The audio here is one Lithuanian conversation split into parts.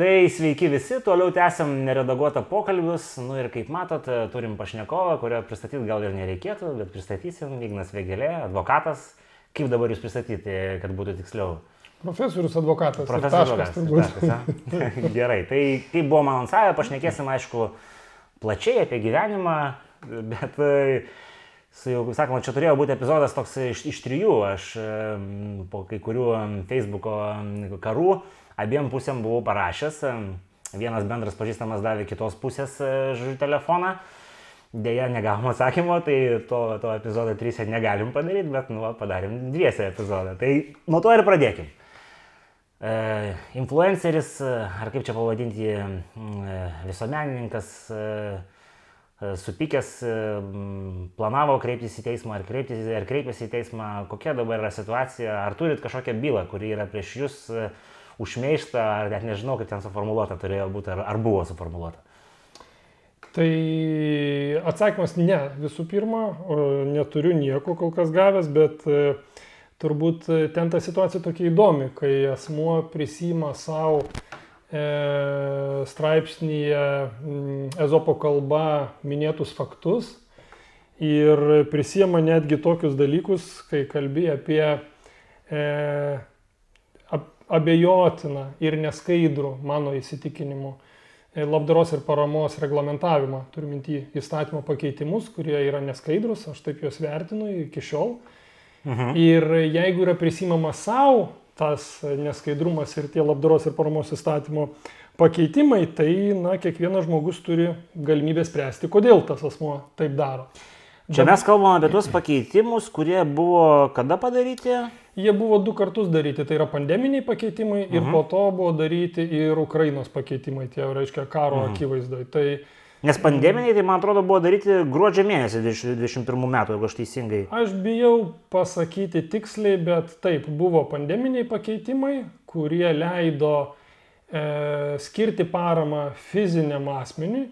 Tai sveiki visi, toliau tęsiam neredaguotą pokalbius. Nu ir kaip matot, turim pašnekovą, kurio pristatyti gal ir nereikėtų, bet pristatysim. Ignas Vėgelė, advokatas. Kaip dabar jūs pristatyti, kad būtų tiksliau? Profesorius advokatas. Profesorius advokatas. taškas, Gerai, tai kaip buvo man ansavę, pašnekėsim aišku plačiai apie gyvenimą, bet su jau, kaip sakoma, čia turėjo būti epizodas toks iš, iš trijų. Aš po kai kurių Facebook'o karų abiem pusėm buvau parašęs. Vienas bendras pažįstamas davė kitos pusės žodžiu telefoną. Deja, negavom atsakymo, tai to, to epizodo 3 negalim padaryti, bet nu, padarėm dviese epizodą. Tai nuo to ir pradėkim. E, influenceris, ar kaip čia pavadinti, e, visuomenininkas, e, supykęs, planavo kreiptis į teismą, ar, kreiptis, ar kreipėsi į teismą, kokia dabar yra situacija, ar turit kažkokią bylą, kuri yra prieš jūs užmeištą, ar net nežinau, kaip ten suformuoluota turėjo būti, ar, ar buvo suformuoluota. Tai atsakymas ne, visų pirma, neturiu nieko kol kas gavęs, bet turbūt ten ta situacija tokia įdomi, kai asmuo prisima savo e, straipsnėje Ezopo kalba minėtus faktus ir prisima netgi tokius dalykus, kai kalbi apie e, abejotiną ir neskaidrų, mano įsitikinimu, e, labdaros ir paramos reglamentavimą, turiu minti įstatymo pakeitimus, kurie yra neskaidrus, aš taip juos vertinu iki šiol. Mhm. Ir jeigu yra prisimama savo tas neskaidrumas ir tie labdaros ir paramos įstatymo pakeitimai, tai na, kiekvienas žmogus turi galimybę spręsti, kodėl tas asmo taip daro. Čia mes kalbame apie tuos pakeitimus, kurie buvo kada padaryti? Jie buvo du kartus daryti, tai yra pandeminiai pakeitimai ir mhm. -huh. po to buvo daryti ir Ukrainos pakeitimai, tie reiškia karo mhm. akivaizdoje. Tai, Nes pandeminiai, tai man atrodo, buvo daryti gruodžio mėnesį 2021 metų, jeigu aš teisingai. Aš bijau pasakyti tiksliai, bet taip, buvo pandeminiai pakeitimai, kurie leido e, skirti paramą fiziniam asmeniui.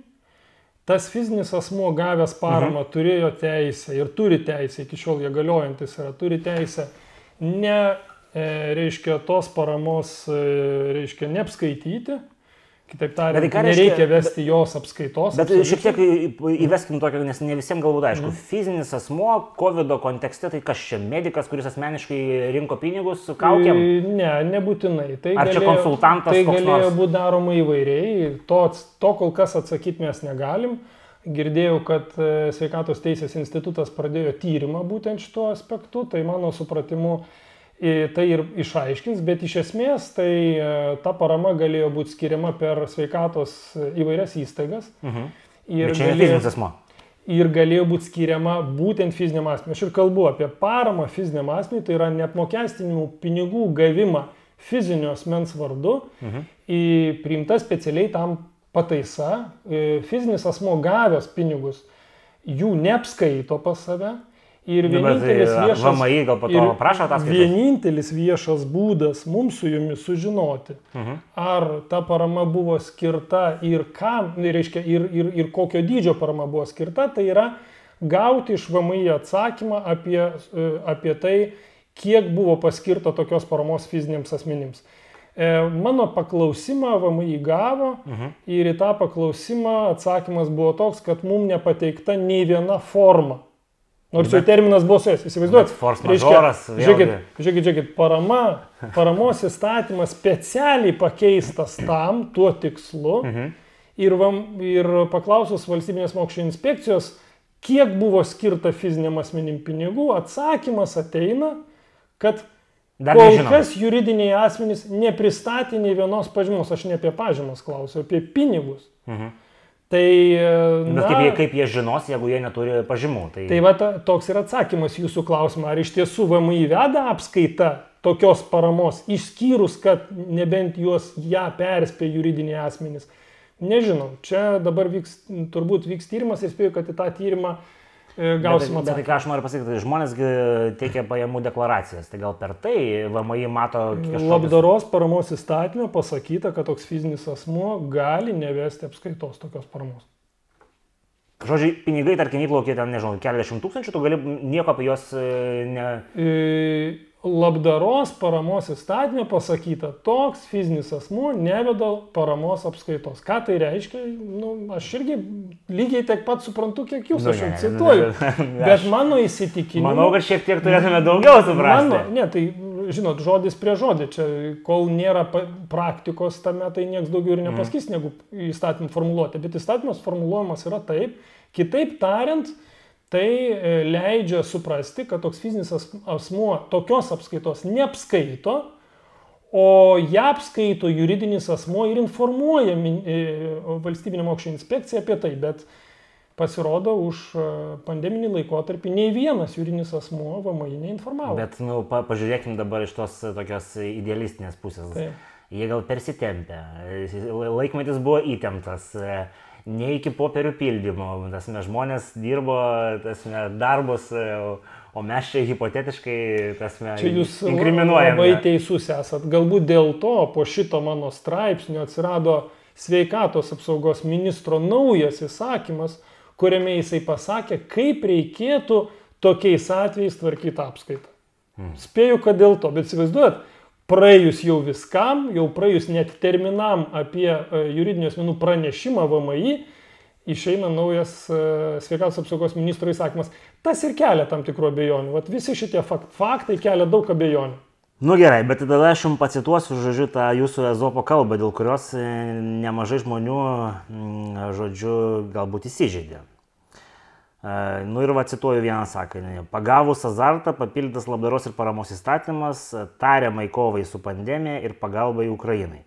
Tas fizinis asmuo gavęs paramą mhm. turėjo teisę ir turi teisę, iki šiol jie galiojantis yra, turi teisę ne, e, reiškia, tos paramos, e, reiškia, neapskaityti. Kitaip tariant, tai nereikia reiškia, vesti jos apskaitos. Bet šiek tiek įveskim tokio, nes ne visiems galbūt aišku. Mm. Fizinis asmo, COVID kontekste, tai kas čia medicas, kuris asmeniškai rinko pinigus kaukiam? Ne, nebūtinai. Tai Ar galėjo, čia konsultantas? Tai galėjo būti daroma įvairiai. To, to kol kas atsakyti mes negalim. Girdėjau, kad e, Sveikatos teisės institutas pradėjo tyrimą būtent šituo aspektu, tai mano supratimu tai ir išaiškins, bet iš esmės tai e, ta parama galėjo būti skiriama per sveikatos įvairias įstaigas. Mhm. Ir bet čia galėjo, fizinis asmo. Ir galėjo būti skiriama būtent fiziniam asmeniui. Aš ir kalbu apie paramą fiziniam asmeniui, tai yra neapmokestinimų pinigų gavimą fizinio asmens vardu, mhm. priimta specialiai tam pataisa, e, fizinis asmo gavęs pinigus, jų neapskaito pas save. Ir nu, vienintelis viešas, VMI gal po to prašo ataskaitos. Vienintelis viešas būdas mums su jumis sužinoti, mhm. ar ta parama buvo skirta ir kam, tai reiškia, ir, ir, ir kokio dydžio parama buvo skirta, tai yra gauti iš VMI atsakymą apie, e, apie tai, kiek buvo paskirta tokios paramos fiziniams asmenims. E, mano paklausimą VMI gavo mhm. ir į tą paklausimą atsakymas buvo toks, kad mums nepateikta nei viena forma. Nors bet, jau terminas buvo su jais, įsivaizduojate. Žiūrėkit, žiūrėkit, žiūrėkit, parama, paramos įstatymas specialiai pakeistas tam, tuo tikslu. Mhm. ir, vam, ir paklausus valstybinės mokesčių inspekcijos, kiek buvo skirta fiziniam asmenim pinigų, atsakymas ateina, kad Dar Kol nežinom. kas juridiniai asmenys nepristatė nei vienos pažymos, aš ne apie pažymas klausiu, apie pinigus. Mhm. Tai, na, Bet kaip jie, kaip jie žinos, jeigu jie neturi pažymų? Tai, tai va, ta, toks yra atsakymas jūsų klausimą, ar iš tiesų VMI veda apskaita tokios paramos, išskyrus, kad nebent juos ją perspė juridiniai asmenys. Nežinau, čia dabar vyks, turbūt vyks tyrimas ir spėju, kad į tą tyrimą uh, E, gausim atsakymą. Tai ką aš noriu pasakyti, tai žmonės teikia pajamų deklaracijas, tai gal per tai VMI mato kažką. Labdaros paramos įstatymė pasakyta, kad toks fizinis asmuo gali nevesti apskaitos tokios paramos. Žodžiu, pinigai, tarkim, įplaukė ten, nežinau, keliasdešimt tūkstančių, tu gali nieko apie juos e, ne... E, labdaros paramos įstatymė pasakyta, toks fizinis asmuo neveda paramos apskaitos. Ką tai reiškia? Nu, aš irgi lygiai tiek pat suprantu, kiek jūs, Nu, aš jau ne, cituoju. Bet mano įsitikinimu. Manau, kad šiek tiek turėtume daugiau suprasti. Mano, ne, tai, žinot, žodis prie žodį, čia kol nėra praktikos tame, tai niekas daugiau ir nepasakys negu įstatymų formuluotė. Bet įstatymas formuluojamas yra taip, kitaip tariant, tai e, leidžia suprasti, kad toks fizinis as- asmuo tokios apskaitos neapskaito, o ją apskaito juridinis asmuo ir informuoja e, valstybinė mokesčio inspekcija apie tai. Bet pasirodo, už e, pandeminį laikotarpį nei vienas juridinis asmuo VMI neinformavo. Bet, nu, pa, pažiūrėkim dabar iš tos tokios idealistinės pusės. Taip. Jie gal persitempė, laikmetis buvo įtemptas, e, ne iki popierių pildymo, tasme, žmonės dirbo tasme, darbus, e, o- mes čia hipotetiškai tasme, Čia jūs inkriminuojame. labai teisus esat. Galbūt dėl to po šito mano straipsnio atsirado sveikatos apsaugos ministro naujas įsakymas, kuriame jisai pasakė, kaip reikėtų tokiais atvejais tvarkyti apskaitą. Spėju, kad dėl to, bet įsivaizduojat, praėjus jau viskam, jau praėjus net terminam apie e, juridinių asmenų pranešimą VMI, išeina naujas e, sveikatos apsaugos ministro įsakymas. Tas ir kelia tam tikrų abejonių. Vat visi šitie fakt, faktai kelia daug abejonių. Nu gerai, bet tada aš jums pacituosiu, žodžiu, tą jūsų ezopo kalbą, dėl kurios e, nemažai žmonių, mm, žodžiu, galbūt įsižeidė. Nu ir va cituoju vieną sakinį. Pagavus azartą, papildytas labdaros ir paramos įstatymas, tariamai kovai su pandemija ir pagalbai Ukrainai.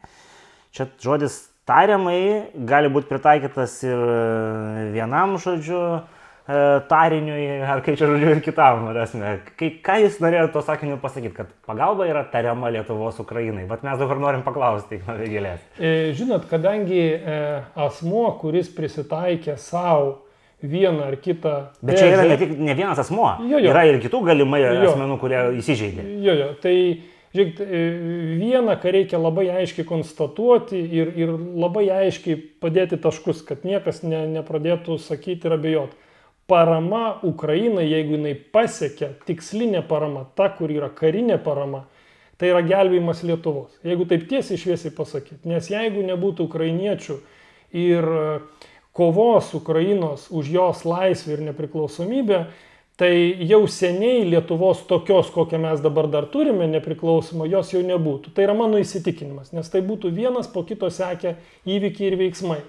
Čia žodis tariamai gali būti pritaikytas ir vienam žodžiu tariniui, ar kaip čia žodžiu, ir kitam. Rasme. Kai, ką jūs norėjote to sakiniu pasakyti, kad pagalba yra tariama Lietuvos Ukrainai? Bet mes dabar norim paklausti, Igno Vėgėlės. E, Žinot, kadangi asmuo, kuris prisitaikė savo vieną ar kitą... Bet čia yra tezę- ne tik ne vienas asmuo, Jo, jo. yra ir kitų galimai Jo. asmenų, kurie įsižeidė. Jo, jo, tai žiūrėkit, e, vieną, ką reikia labai aiškiai konstatuoti ir, ir labai aiškiai padėti taškus, kad niekas ne, nepradėtų sakyti ir abejoti. Parama Ukrainai, jeigu jinai pasiekia tikslinė parama, ta, kur yra karinė parama, tai yra gelbėjimas Lietuvos. Jeigu taip tiesiai šviesiai pasakyti. Nes jeigu nebūtų ukrainiečių ir e, kovos Ukrainos už jos laisvę ir nepriklausomybę, tai jau seniai Lietuvos tokios, kokią mes dabar dar turime, nepriklausomą, jos jau nebūtų. Tai yra mano įsitikinimas, nes tai būtų vienas po kito sekę įvykiai ir veiksmai.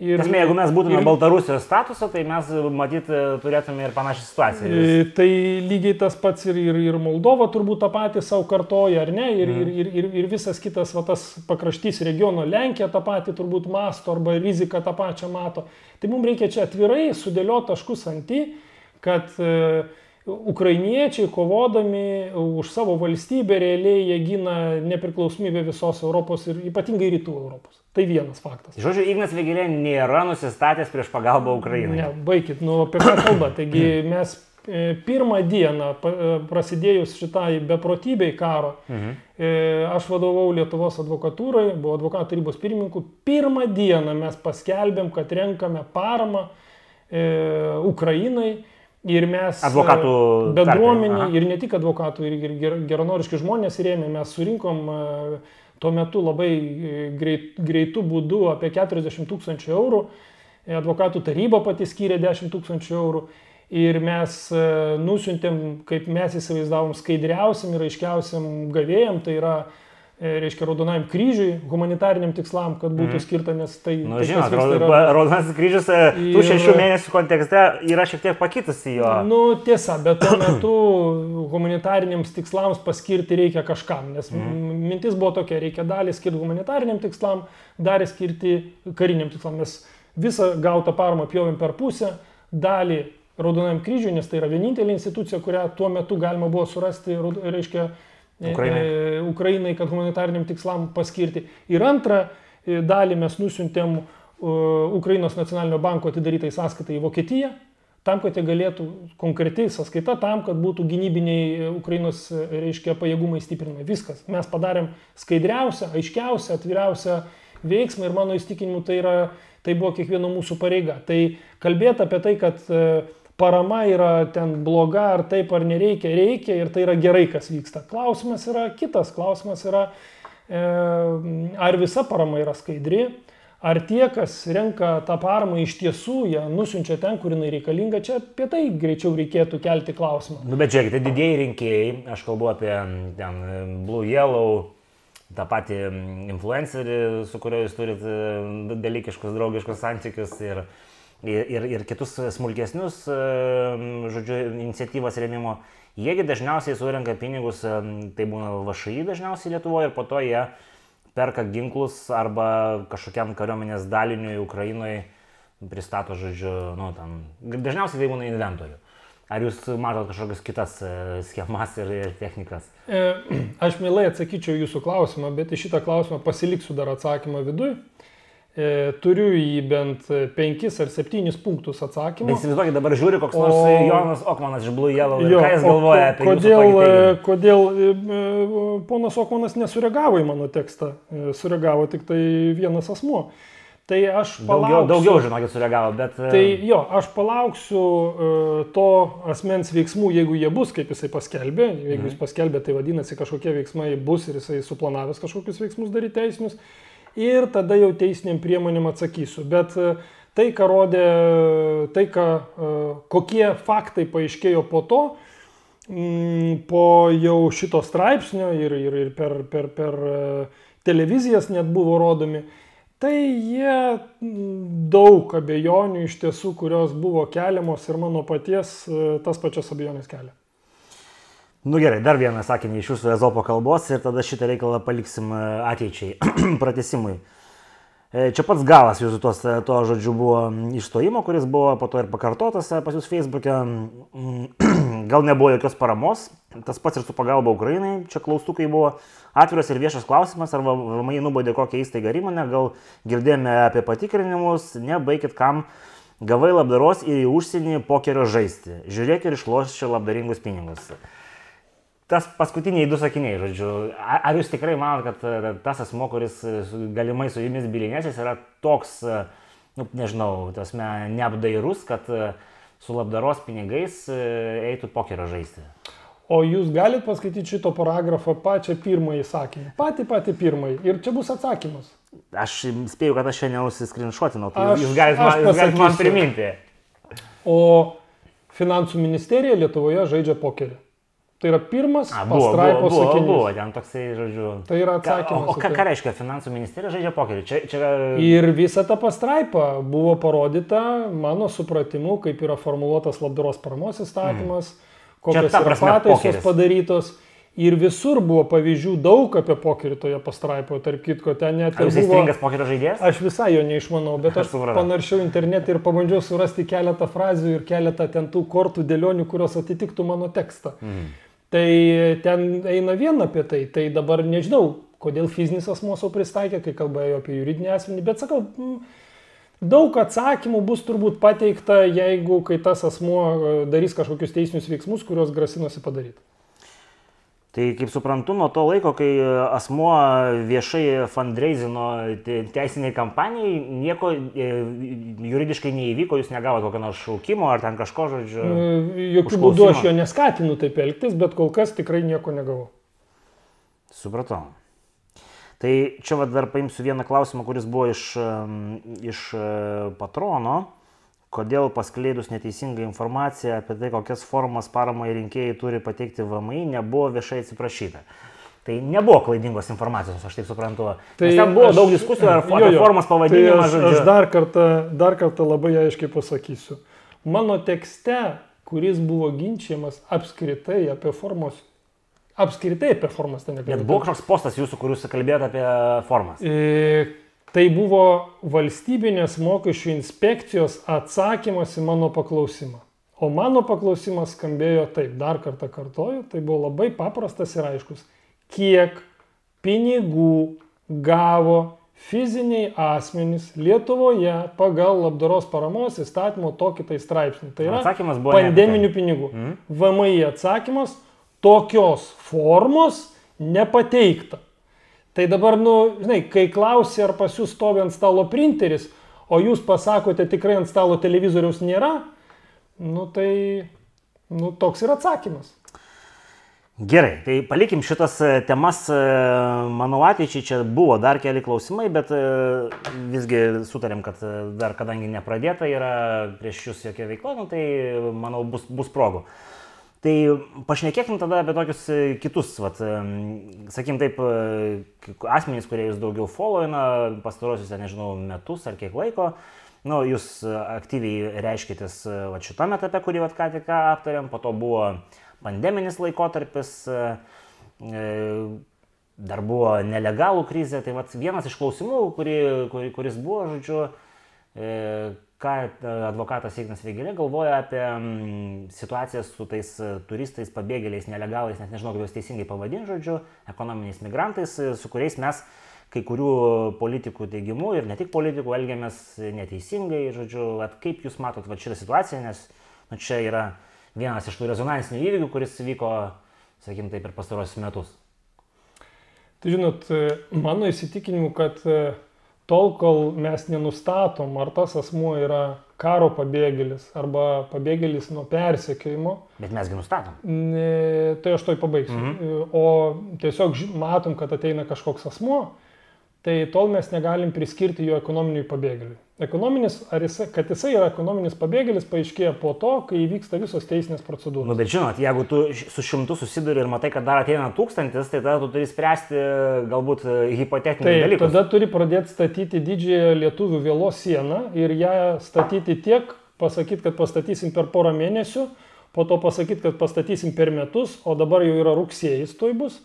Ir, Tasme, jeigu mes būtume ir- Baltarusijos statuso, tai mes matyt turėtume ir panašią situaciją. E, Tai lygiai tas pats ir, ir, ir Moldova turbūt tą patį savo kartoja, ar ne? Ir, Mhm. ir, ir, ir, ir visas kitas va, tas pakraštys regiono Lenkija tą patį turbūt masto arba riziką tą pačią mato. Tai mums reikia čia atvirai sudėlioti taškus ant į, kad e, ukrainiečiai kovodami už savo valstybę realiai jie gina nepriklausomybę visos Europos ir ypatingai rytų Europos. Tai vienas faktas. Žodžiu, Ignas Vėgėlė nėra nusistatęs prieš pagalbą Ukrainai. Ne, baikit, nu apie ką kalba. Taigi mes e, pirmą dieną e, prasidėjus šitai beprotybei karo, Mhm. e, aš vadovau Lietuvos advokatūrai, buvau advokatų tarybos pirmininku. Pirmą dieną mes paskelbėm, kad renkame paramą e, Ukrainai. Ir mes e, Advokatų tarpe, bendruomenė aha. ir ne tik advokatų, ir, ir ger- geranoriški žmonės rėmė, mes surinkom e, tuo metu labai e, greit, greitų būdų apie 40 tūkstančių eurų. E, Advokatų taryba pati skyrė 10 tūkstančių eurų. Ir mes e, nusintėm, kaip mes įsivaizdavom, skaidriausiam ir aiškiausiam gavėjam, tai yra, e, reiškia, Raudonajam kryžiui, humanitariniam tikslam, kad būtų skirta, nes tai... Nu, tai, Raud- yra- Raudonasis kryžius e, tų Ir- šešių mėnesių kontekste yra šiek tiek pakitusi jo. Nu, tiesa, bet tuo metu humanitariniams tikslams paskirti reikia kažkam, nes mm. mintis buvo tokia, reikia dalį skirti humanitariniam tikslam, dalį skirti kariniam tikslam. Mes visą gautą paramą pjovėm per pusę, dalį Raudonajam kryžiui, nes tai yra vienintelė institucija, kurią tuo metu galima buvo surasti, reiškia, e, Ukrainai. e, Ukrainai, kad humanitariniam tikslam paskirti. Ir antrą e, dalį mes nusintėm e, Ukrainos nacionalinio banko atidarytai sąskaitai į Vokietiją, tam, kad jie galėtų konkreti sąskaita, tam, kad būtų gynybiniai e, Ukrainos, e, reiškia, pajėgumai stiprinami. Viskas. Mes padarėm skaidriausią, aiškiausią, atviriausią veiksmą ir mano įstikinimu tai yra Tai buvo kiekvieno mūsų pareiga. Tai kalbėti apie tai, kad e, parama yra ten bloga, ar taip, ar nereikia, reikia ir tai yra gerai, kas vyksta. Klausimas yra kitas, klausimas yra, e, ar visa parama yra skaidri, ar tie, kas renka tą paramą iš tiesų, ją nusinčia ten, kur jinai reikalinga, čia apie tai greičiau reikėtų kelti klausimą. Nu, bet žiūrėkite, didieji rinkėjai, aš kalbu apie ten Blue Yellow, tą patį influencerį, su kuriuo jūs turite dalykiškus, draugiškus santykius ir, ir, ir kitus smulkesnius, žodžiu, iniciatyvas rėmimo, jiegi dažniausiai surenka pinigus, tai būna VŠI dažniausiai Lietuvoje ir po to jie perka ginklus arba kažkokiam kariuomenės daliniui Ukrainoje pristato, žodžiu, nu, tam, dažniausiai tai būna inventorių. Ar jūs matot kažkokias kitas e, schemas ir technikas? E, aš mielai atsakyčiau jūsų klausimą, bet į šitą klausimą pasiliksiu dar atsakymą viduje. Turiu į bent penkis ar septynis punktus atsakymą. Įsivaizduokit, dabar žiūri koks nors o... Jonas Okmanas iš Blue Yellow. Jo, ką jis galvoja apie kodėl, kodėl e, ponas Okmanas nesureagavo į mano tekstą? Sureagavo tik tai vienas asmuo. Tai aš palauksiu. Daugiau, daugiau žinokit, sureagavo, bet. E, tai jo, aš palauksiu to asmens veiksmų, jeigu jie bus, kaip jisai paskelbė. Jeigu mhm. jis paskelbė, tai vadinasi, kažkokie veiksmai bus ir jisai suplanavęs kažkokius veiksmus daryti teisinius. Ir tada jau teisiniam priemonėm atsakysiu. Bet uh, tai, ką rodė, tai, ką, uh, kokie faktai paaiškėjo po to, mm, po jau šito straipsnio ir, ir, ir per, per, per televizijas net buvo rodomi Tai jie daug abejonių iš tiesų, kurios buvo keliamos ir mano paties e, tas pačias abejonės kelia. Nu gerai, dar vieną sakinį iš jūsų ezopo kalbos ir tada šitą reikalą paliksim e, ateičiai, pratesimui. E, čia pats galas jūsų tos, e, to žodžiu buvo išstojimo, kuris buvo po to ir pakartotas pas jūs Facebook'e. Gal nebuvo jokios paramos, tas pats ir su pagalba Ukrainai, čia klaustukai buvo atviras ir viešas klausimas, ar VMI nubaudė kokią įstaigą įmonę, gal girdėjome apie patikrinimus, nebaikit kam gavai labdaros ir į užsienį pokerio žaisti. Žiūrėk ir išloš čia labdaringus pinigus tas paskutiniai du sakiniai, žodžiu, ar jūs tikrai manote, kad e, tas asmo, kuris e, galimai su jumis bilinėsis, yra toks, e, nu, nežinau, tasme, neapdairus, kad su labdaros pinigais eitų pokerio žaisti? O jūs galite paskaityti šito paragrafo pačią pirmąjį sakinį. Patį patį pirmąjį. Ir čia bus atsakymas. Aš spėjau, kad aš šiandien užsiskrinšuotinau. Tai aš, jūs galite man, galit man priminti. O finansų ministerija Lietuvoje žaidžia pokerį. Tai yra pirmas A, buvo, pastraipos buvo, buvo, buvo, ten toksai, žodžiu. Tai yra atsakymas. O, o ką, ką reiškia finansų ministerija žaidžia pokerį? Čia, čia... Ir visa ta pastraipa buvo parodyta, mano supratimu, kaip yra formuluotas labdaros paramos įstatymas, mm. kokios yra pataisos padarytos. Ir visur buvo pavyzdžių daug apie pokerį toje pastraipoje, tarp kitko, ten net ir... Ar jūs buvo... įstringas pokerio žaidėjas? Aš visai jo neišmanau, bet aš, aš panaršiau internetą ir pabandžiau surasti keletą frazių ir keletą ten tų kortų dėlionių, kurios atitiktų mano tekstą. Mm. Tai ten eina viena apie tai. Tai dabar nežinau, kodėl fizinis asmuo savo pristaikė, kai kalbėjo apie juridinį asmenį, bet sakau, daug atsakymų bus turbūt pateikta, jeigu kai tas asmuo e, darys kažkokius teisinius veiksmus, kuriuos grasinosi padaryti. Tai kaip suprantu, nuo to laiko, kai asmuo viešai fundraisino teisiniai kampanijai, nieko e, juridiškai neįvyko, jūs negavote kokio nors šaukimo ar ten kažko žodžio. E, jokių būdų aš jo neskatinu taip elgtis, bet kol kas tikrai nieko negavau. Supratau. Tai čia vad dar paimsiu vieną klausimą, kuris buvo iš, iš e, patrono kodėl paskleidus neteisingą informaciją apie tai, kokias formas paramai rinkėjai turi pateikti VMI, nebuvo viešai atsiprašyta. Tai nebuvo klaidingos informacijos, aš taip suprantu. Tai Nes ten buvo aš, daug diskusijų ar jo, jo, formos pavadinimas. Tai aš, aš dar, kartą, dar kartą labai aiškiai pasakysiu. Mano tekste, kuris buvo ginčiamas apskritai apie formos apskritai apie formas ten nekalbėjau. Bet buvo kažkoks postas jūsų, kur jūs kalbėjote apie formas. E, Tai buvo valstybinės mokesčių inspekcijos atsakymas į mano paklausimą. O mano paklausimas skambėjo taip, dar kartą kartoju, tai buvo labai paprastas ir aiškus. Kiek pinigų gavo fiziniai asmenys Lietuvoje pagal labdaros paramos įstatymo tokį tai straipsnį. Tai yra pandeminių pinigų. Mm. VMI atsakymas tokios formos nepateikta. Tai dabar, nu, žinai, kai klausi, ar pas jūs stovi ant stalo printeris, o jūs pasakote tikrai ant stalo televizoriaus nėra, nu tai nu, toks yra atsakymas. Gerai, tai palikim šitas e, temas, e, manau, ateičiai čia buvo dar keli klausimai, bet e, visgi sutarėm, kad dar kadangi nepradėta yra prieš jūs jokia veikla, nu, tai manau bus, bus progų. Tai pašnekėkim tada apie tokius kitus, vat, sakykim taip, asmenys, kurie jūs daugiau followina pastarosius, nežinau, metus ar kiek laiko. Nu, jūs aktyviai reiškitės va, šitame etape, kurį vat, ką tik aptarėm, po to buvo pandeminis laikotarpis, dar buvo nelegalų krizė. Tai vat, vienas iš klausimų, kuri, kuri, kuris buvo, žodžiu, ką e, advokatas Ignas Vėgėlė galvoja apie situaciją su tais e, turistais, pabėgėliais, nelegalais, net nežinau, kaip juos teisingai pavadinti, žodžiu, ekonominiais migrantais, e, su kuriais mes kai kurių politikų teigimu ir ne tik politikų elgiamės neteisingai, žodžiu, at kaip jūs matot va, šitą situaciją, nes nu, čia yra vienas iš tų rezonansinių įvykių, kuris vyko, sakykim, taip per pastarosius metus. Tai žinot, mano įsitikinimu, kad tol, kol mes nenustatom, ar tas asmuo yra karo pabėgėlis arba pabėgėlis nuo persekiojimo. Bet mesgi nustatom. Ne, tai aš toj pabaigsiu. Mhm. O tiesiog matom, kad ateina kažkoks asmuo, tai tol mes negalim priskirti jo ekonominiui pabėgėliui. Ekonominis, ar jis, kad jisai yra ekonominis pabėgėlis, paaiškėja po to, kai įvyksta visos teisinės procedūros. Nu, bet žinot, jeigu tu su šimtu susiduri ir matai, kad dar ateina tūkstantis, tai tada tu turi spręsti galbūt e, hipotetinį dalyką. Tada turi pradėti statyti didžiąją lietuvių vėlos sieną ir ją statyti tiek, pasakyti, kad pastatysim per porą mėnesių, po to pasakyti, kad pastatysim per metus, o dabar jau yra rugsėjais toj bus.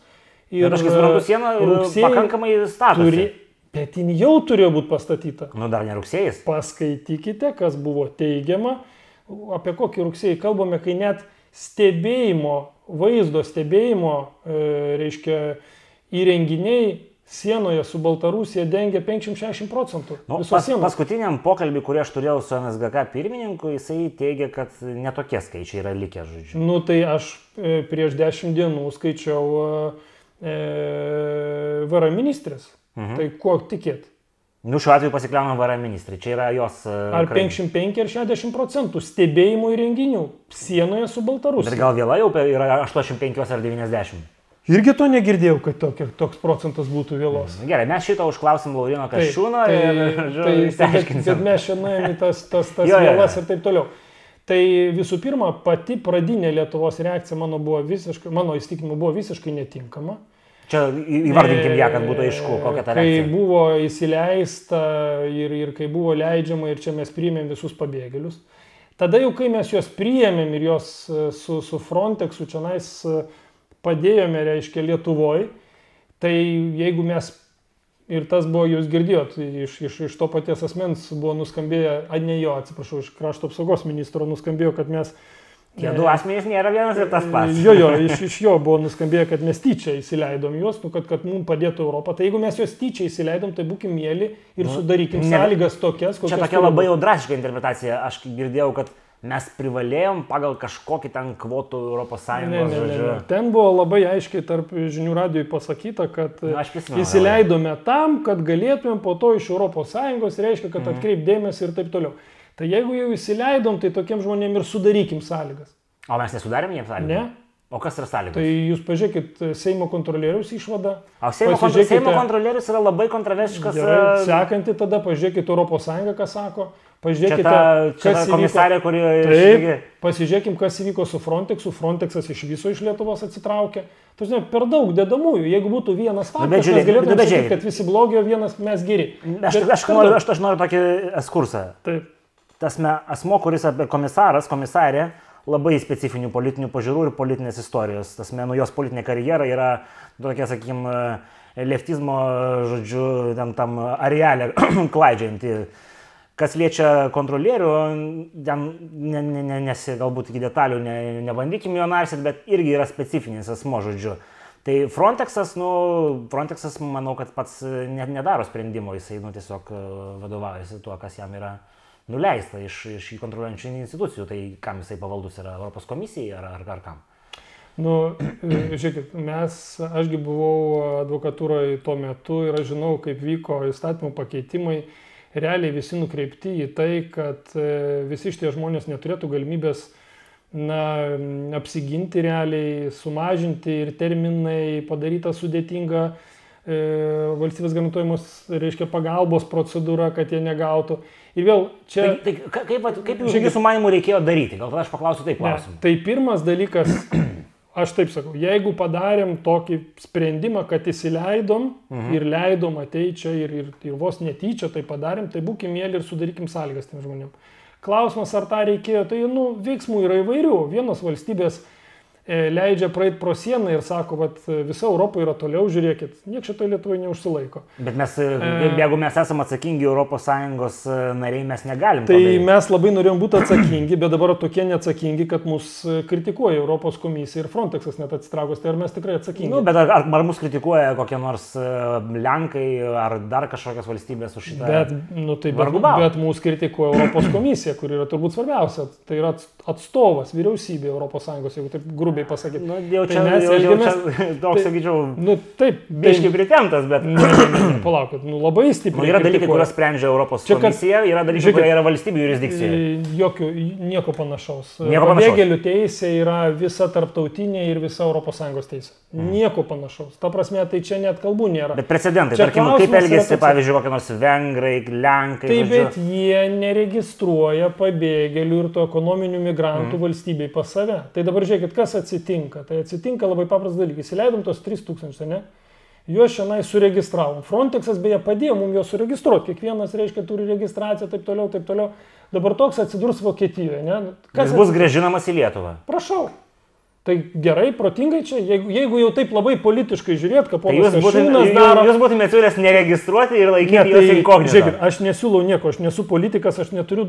Ir bet aš kaip suprantu, siena rugsėjai pakankamai statosi. Turi, Bet jin jau turėjo būti pastatyta. Nu, dar ne rugsėjas. Paskaitykite, kas buvo teigiama, apie kokį rugsėjį kalbame, kai net stebėjimo, vaizdo stebėjimo, e, reiškia, įrenginiai sienoje su Baltarusija dengia 50-60 procentų. Nu, pas, paskutiniam pokalbį, kurį aš turėjau su NSGK pirmininku, jisai teigia, kad netokie skaičiai yra likę, žodžiu. Nu, tai aš e, prieš 10 dienų skaičiau e, VARA ministrės Mhm. Tai kuo tikėt? Nu, šiuo atveju pasikliauna VARA ministrai, čia yra jos. Uh, ar 55 ar 60 procentų stebėjimo įrenginių sienoje su Baltarusija. Bet gal vėlai jau yra 85 ar 90. Irgi to negirdėjau, kad tokia, toks procentas būtų vėlos. Mm, gerai, mes šitą užklausim Laurino Kašūną tai, ir tai, išsiaiškinsim. Bet, bet mes čia nuėjome į tas, tas, tas jo, vėlas ir taip toliau. Tai visų pirma, pati pradinė Lietuvos reakcija mano, buvo visiškai, mano įstikinimu buvo visiškai netinkama. Čia įvardinkim ją, kad būtų aišku, kokia ta reakcija. Kai buvo įsileista ir, ir kai buvo leidžiama ir čia mes priėmėm visus pabėgėlius, tada jau kai mes juos priėmėm ir juos e, su, su Frontexu čia nais e, padėjome, reiškia, Lietuvoje, tai jeigu mes ir tas buvo, jūs girdėjot, iš, iš, iš to paties asmens buvo nuskambėję, a ne jo, atsiprašau, iš krašto apsaugos ministro nuskambėjo, kad mes Tie du asmenys nėra vienas ir tas pats. Jo, jo, iš, iš jo buvo nuskambėję, kad mes tyčia įsileidom juos, nu, kad, kad mums padėtų Europą. Tai jeigu mes juos tyčia įsileidom, tai būkim mėly ir nu, sudarykim ne, sąlygas tokias, kokias. Čia tokia labai jau drastiška interpretacija. Aš girdėjau, kad mes privalėjom pagal kažkokį ten kvotų Europos Sąjungos. Ne, ne, ne, ne. Ten buvo labai aiškiai tarp žinių radijui pasakyta, kad nu, prisimenu, įsileidome tam, kad galėtumėm po to iš Europos Sąjungos, reiškia, kad mhm. atkreipdėmės ir taip toliau. Tai jeigu jau įsileidom, tai tokiem žmonėm ir sudarykim sąlygas. O mes nesudarėm jiems sąlygų? Ne. O kas yra sąlygos? Tai jūs pažiūrėkit Seimo kontrolieriaus išvadą. O Seimo, pasižiūrėkite... Seimo kontrolierius yra labai kontroversiškas. E, sekanti tada pažiūrėkite Europos Sąjungą, ką sako. Pažiūrėkite, čia ta, čia kas ta komisarė, kuri... Taip, pasižiūrėkim, kas įvyko su Frontexu. Frontexas iš viso iš Lietuvos atsitraukė. Tu žinai, per daug dedamųjų. Jeigu būtų vienas faktas, nu, žiūrėk, mes galėtume sakyti, kad visi blogi, o vienas mes geri. Aš, Bet, aš, noriu, aš, aš noriu tokį ekskursą. Taip tas asmo, kuris apie komisaras, komisarė, labai specifinių politinių pažiūrų ir politinės istorijos. Tas menų jos politinė karjera yra tokia, sakykime, leftizmo, žodžiu, tam, tam arealė klaidžianti. Kas liečia kontrolierių, ten ne, ne, ne, nes galbūt iki detalių ne, nebandykim jo narsit, bet irgi yra specifinis asmo, žodžiu. Tai Frontexas, nu, Frontexas, manau, kad pats net nedaro sprendimo, jisai, nu, tiesiog vadovaujasi tuo, kas jam yra nuleista iš, iš kontroliuojančių institucijų, tai kam jisai pavaldus yra? Europos komisijai ar, ar, ar kam? Nu, žiūrėkit, mes, ašgi buvau advokatūroje tuo metu ir aš žinau, kaip vyko įstatymų pakeitimai. Realiai visi nukreipti į tai, kad e, visi šitie žmonės neturėtų galimybės na, apsiginti realiai, sumažinti ir terminai, padaryta sudėtinga valstybės garantuojamos, reiškia, pagalbos procedūra, kad jie negautų. Ir vėl čia... Tai, tai kaip, kaip jūsų manimų reikėjo daryti? Gal aš paklausiu taip klausimą. Tai pirmas dalykas, aš taip sakau, jeigu padarėm tokį sprendimą, kad įsileidom mhm. ir leidom ateiti čia ir, ir, ir vos netyčia tai padarėm, tai būkim mėly ir sudarykim sąlygas tiem žmonėm. Klausimas, ar tą reikėjo, tai nu, veiksmų yra įvairių. Vienos valstybės E, leidžia praeiti pro sieną ir sako, kad visa Europa yra toliau, žiūrėkit, nieks šitoje Lietuvoje neužsilaiko. Bet mes, e, e jeigu mes esame atsakingi ES e, nariai, mes negalim. Tai padaryti. mes labai norėjom būti atsakingi, bet dabar tokie neatsakingi, kad mus kritikuoja Europos komisija ir Frontexas net atsitraukos, tai ar mes tikrai atsakingi? Nu, bet ar, ar mus kritikuoja kokie nors Lenkai ar dar kažkokios valstybės už šitą? Bet, nu, tai, bet, bet mūsų kritikuoja Europos komisija, kur yra turbūt svarbiausia, tai yra atstovas vyriausybė ES, jeigu taip grubiai grubiai pasakyti. Nu, jau čia, tai mes jau, elgiamės, jau čia, toks, tai, sakyčiau, nu, taip, biški pritemtas, bet... Ne, ne, palaukit, nu, labai stipriai. Nu, yra dalykai, kuriuos sprendžia Europos čia, komisija, yra dalykai, kurie yra valstybių jurisdikcija. Jokių, nieko panašaus. Nieko panašaus. Pabėgėlių teisė yra visa tarptautinė ir visa ES teisė. Mm. Nieko panašaus. Ta prasme, tai čia net kalbų nėra. Bet precedentai, čia tarkim, kaip elgėsi, pavyzdžiui, kokie nors vengrai, lenkai. Taip, bet jie neregistruoja pabėgėlių ir to ekonominių migrantų mm. valstybei pas save. Tai dabar žiūrėkit, kas atsitinka. Tai atsitinka labai paprastas dalykas. Įleidom tos 3000, ne? Juos šiandien suregistravom. Frontexas beje padėjo mums juos suregistruoti. Kiekvienas, reiškia, turi registraciją, taip toliau, taip toliau. Dabar toks atsidurs Vokietijoje. Ne? Kas Jis bus grėžinamas į Lietuvą. Prašau. Tai gerai, protingai čia, jeigu, jeigu jau taip labai politiškai žiūrėt, kad ponas tai Kasčiūnas daro... Jūs būtumėte siūlęs neregistruoti ir laikyti ne, tai, juos inkognito. Žiūrėkit, aš nesiūlau nieko, aš nesu politikas, aš neturiu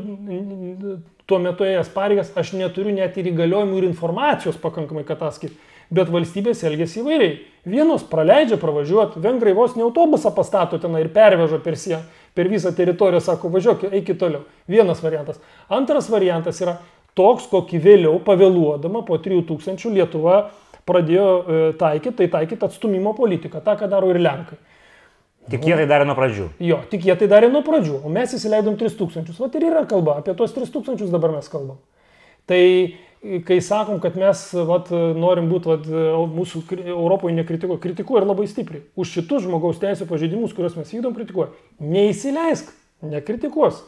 tuo metu ėjęs pareigas, aš neturiu net ir įgaliojimų ir informacijos pakankamai, kad tą sakyti. Bet valstybės elgesi įvairiai. Vienos praleidžia pravažiuoti, vengrai vos ne autobusą pastato ten ir perveža per sieną, per visą teritoriją, sako, važiuok, eik toliau. Vienas variantas. Antras variantas yra toks, kokį vėliau pavėluodama po 3000 Lietuva pradėjo e, taikyti, tai taikyti atstumimo politiką, tą, ką daro ir Lenkai. Tik jie tai darė nuo pradžių. Jo, tik jie tai darė nuo pradžių, o mes įsileidom 3000. Vat ir yra kalba, apie tuos 3000 dabar mes kalbam. Tai kai sakom, kad mes vat, norim būti, vat, mūsų Europoje nekritikuoja, kritikuoja ir labai stipriai. Už šitus žmogaus teisų pažeidimus, kuriuos mes vykdom, kritikuoja. Neįsileisk, nekritikuos.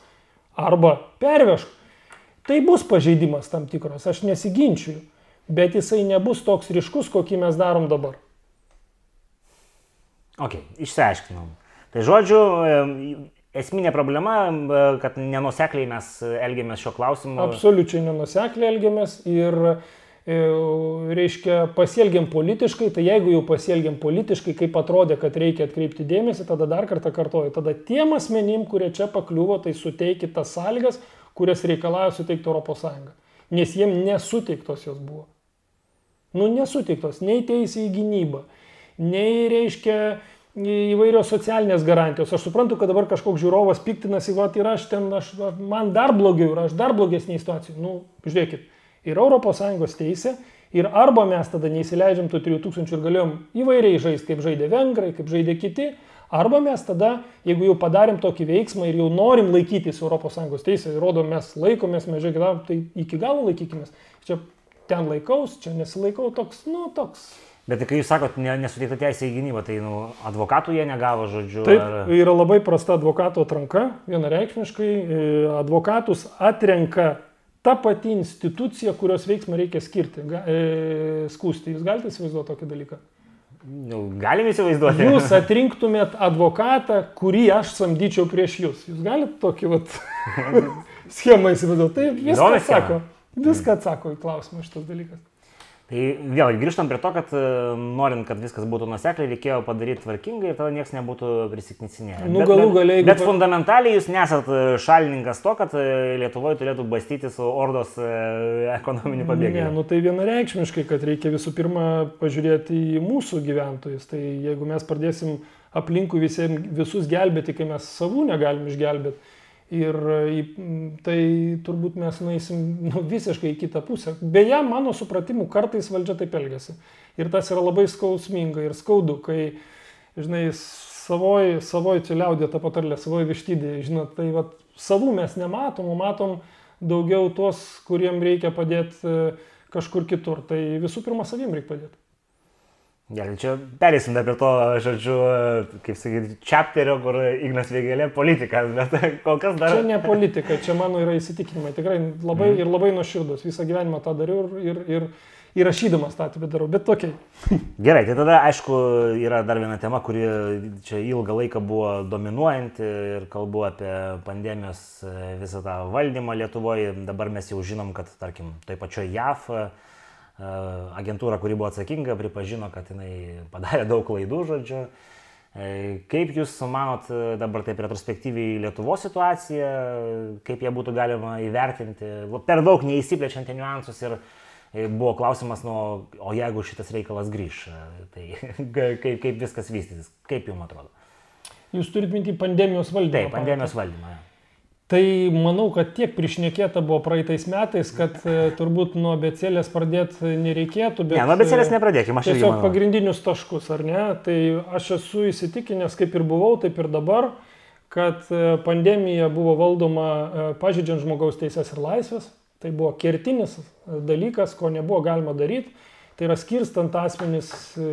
Arba pervešk, Tai bus pažeidimas tam tikras, aš nesiginčiu, bet jisai nebus toks ryškus, kokį mes darom dabar. Ok, išsiaiškinom. Tai žodžiu, esminė problema, kad nenusekliai mes elgiamės šio klausimu. Absoliučiai nenusekliai elgiamės ir, e, reiškia, pasielgiam politiškai, tai jeigu jau pasielgiam politiškai, kaip atrodė, kad reikia atkreipti dėmesį, tada dar kartą kartoju, tada tiem asmenim, kurie čia pakliuvo, tai suteikit tas sąlygas, kurias reikalauja suteikti ES. Nes jiem nesuteiktos jos buvo. Nu, nesuteiktos nei teisė į gynybą, nei reiškia įvairios socialinės garantijos. Aš suprantu, kad dabar kažkoks žiūrovas piktinasi, va, ir aš ten, aš, man dar blogiau, ir aš dar blogesnė situacija. Nu, žiūrėkit, yra ES teisė ir arba mes tada neįsileidžiam tų 3000 ir galėjom įvairiai žaisti, kaip žaidė vengrai, kaip žaidė kiti, Arba mes tada, jeigu jau padarėm tokį veiksmą ir jau norim laikytis ES teisės, įrodom, mes laikomės, mes žiūrėkime, tai iki galo laikykimės. Čia ten laikaus, čia nesilaikau, toks, nu, toks. Bet kai jūs sakot, ne, nesuteikta teisė į gynybą, tai nu, advokatų jie negavo žodžiu. Taip, ar... yra labai prasta advokato atranka, vienareikšmiškai. E, advokatus atrenka ta pati institucija, kurios veiksmą reikia skirti, e, skūsti. Jūs galite įsivaizduoti tokį dalyką? Nu, galim įsivaizduoti. Jūs atrinktumėt advokatą, kurį aš samdyčiau prieš jūs. Jūs galite tokį vat, schemą įsivaizduoti. Tai viską atsako. Viską atsako į klausimą šitas dalykas. Tai vėl grįžtam prie to, kad e, norint, kad viskas būtų nusekliai, reikėjo padaryti tvarkingai ir tada niekas nebūtų prisiknicinėję. Nu, galų galiai. Bet, bet fundamentaliai jūs nesat e, šalininkas to, kad e, Lietuvoje turėtų bastyti su ordos ekonominių pabėgėlių. Ne, nu tai vienareikšmiškai, kad reikia visų pirma pažiūrėti į mūsų gyventojus. Tai jeigu mes pradėsim aplinkui visiems, visus gelbėti, kai mes savų negalim išgelbėti Ir tai turbūt mes nueisim nu, visiškai į kitą pusę. Beje, mano supratimu, kartais valdžia taip elgesi. Ir tas yra labai skausminga ir skaudu, kai, žinai, savoj, savoj čia liaudė ta patarlė, savoj vištydė, žinot, tai vat, savų mes nematom, matom daugiau tuos, kuriem reikia padėti e, kažkur kitur. Tai visų pirma, savim reikia padėti. Gerai, čia perėsim dar prie to, žodžiu, kaip sakyti, čapterio, kur Ignas Vėgelė politikas, bet kol kas dar... Čia ne politika, čia mano yra įsitikinimai. Tikrai labai mm. ir labai nuoširdus. Visą gyvenimą tą dariau ir, ir, ir įrašydamas tą taip darau, bet tokiai. Gerai, tai tada aišku yra dar viena tema, kuri čia ilgą laiką buvo dominuojanti ir kalbu apie pandemijos e, visą tą valdymą Lietuvoje. Dabar mes jau žinom, kad tarkim, toj pačioj JAF agentūra, kuri buvo atsakinga, pripažino, kad jinai padarė daug klaidų, žodžiu. E, kaip Jūs manot dabar taip retrospektyviai Lietuvos situaciją, kaip ją būtų galima įvertinti, per daug neįsiplečiant į niuansus ir E, buvo klausimas, nu, o jeigu šitas reikalas grįž, e, tai kaip, kaip viskas vystysis, kaip jums atrodo? Jūs turite minti pandemijos valdymą? Taip, pandemijos valdymą. Ja. Tai manau, kad tiek prišnekėta buvo praeitais metais, kad e, turbūt nuo becelės pradėti nereikėtų. Bet, ne, nuo becelės nepradėkime, aš tiesiog pagrindinius taškus, ar ne? Tai aš esu įsitikinęs, kaip ir buvau, taip ir dabar, kad pandemija buvo valdoma pažydžiant žmogaus teisės ir laisvės, Tai buvo kertinis dalykas, ko nebuvo galima daryti. Tai yra skirstant asmenis e,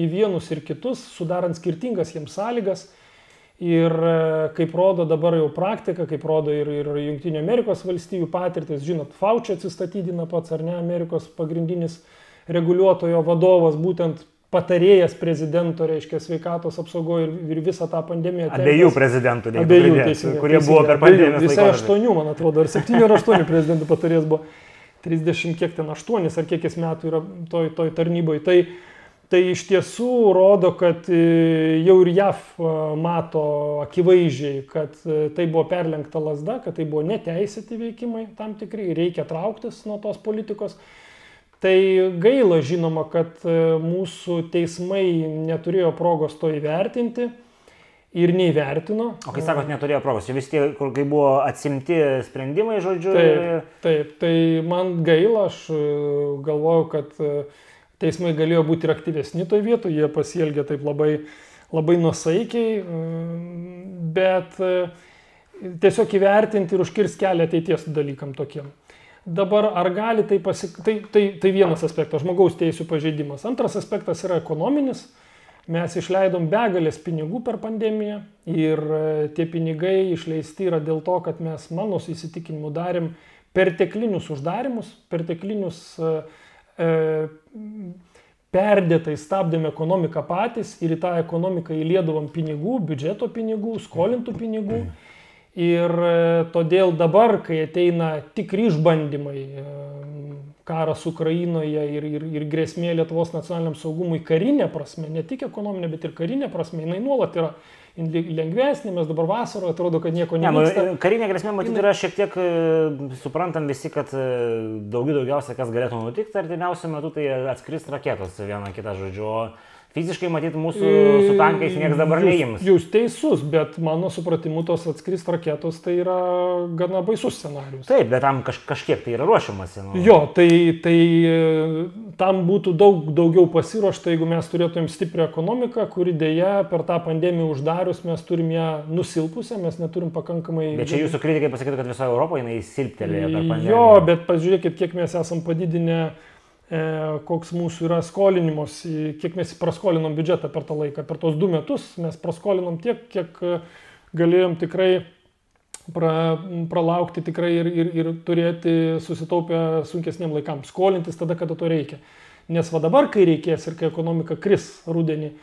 į vienus ir kitus, sudarant skirtingas jiems sąlygas. Ir e, kaip rodo dabar jau praktika, kaip rodo ir, ir Junktinio Amerikos valstybių patirtis, žinot, Faučio atsistatydina pats ar ne Amerikos pagrindinis reguliuotojo vadovas, būtent patarėjas prezidento, reiškia, sveikatos apsaugoje ir, ir visą tą pandemiją. Abiejų prezidentų, ne abiejų, teisingai, kurie teisingai, buvo per pandemiją. Visai aštuonių, man atrodo, ar septynių ar aštuonių prezidentų patarėjas buvo. 30 kiek ten aštuonis ar kiek jis metų yra toj, toj tarnyboje. Tai, tai iš tiesų rodo, kad e, jau ir JAV e, mato akivaizdžiai, kad e, tai buvo perlenkta lasda, kad tai buvo neteisėti veikimai tam tikrai, reikia trauktis nuo tos politikos. Tai gaila žinoma, kad mūsų teismai neturėjo progos to įvertinti ir neįvertino. O kai sakot, neturėjo progos, vis tie, kur kai buvo atsimti sprendimai, žodžiu. Taip, taip, tai man gaila, aš galvoju, kad teismai galėjo būti ir aktyvesni toje vietoje, jie pasielgė taip labai, labai nusaikiai, bet tiesiog įvertinti ir užkirs kelią ateities dalykam tokiem. Dabar ar gali tai pasik... Tai, tai, tai vienas aspektas - žmogaus teisų pažeidimas. Antras aspektas yra ekonominis. Mes išleidom begalės pinigų per pandemiją ir e, tie pinigai išleisti yra dėl to, kad mes, mano įsitikinimu, darėm perteklinius uždarimus, perteklinius e, e, perdėtai stabdėm ekonomiką patys ir į tą ekonomiką įlėdavom pinigų, biudžeto pinigų, skolintų pinigų. Ir e, todėl dabar, kai ateina tikri išbandymai, e, karas Ukrainoje ir, ir, ir grėsmė Lietuvos nacionaliniam saugumui karinė prasme, ne tik ekonominė, bet ir karinė prasme, jinai nuolat yra lengvesnė, mes dabar vasarą atrodo, kad nieko nevyksta. Ne, nu, karinė grėsmė, matyt, yra šiek tiek, e, suprantam visi, kad daugiau daugiausia kas galėtų nutikti artimiausiu metu, tai atskris raketos vieną kitą žodžiu. Fiziškai matyti mūsų su tankais niekas dabar. Jūs, jūs teisus, bet mano supratimu tos atskris raketos tai yra gana baisus scenarius. Taip, bet tam kaž, kažkiek tai yra ruošiamasi. Nu. Jo, tai, tai e, tam būtų daug daugiau pasiruošta, jeigu mes turėtumėm stiprią ekonomiką, kuri dėja per tą pandemiją uždarius mes turim ją nusilpusią, mes neturim pakankamai... Bet čia jūsų kritikai pasakytų, kad visoje Europoje jinai silptelėjo per pandemiją. Jo, bet pažiūrėkit, kiek mes esam padidinę koks mūsų yra skolinimas, kiek mes praskolinom biudžetą per tą laiką. Per tos du metus mes praskolinom tiek, kiek e, galėjom tikrai pra, pralaukti tikrai ir, ir, ir turėti susitaupę sunkesniam laikam. Skolintis tada, kada to reikia. Nes va dabar, kai reikės ir kai ekonomika kris rudenį,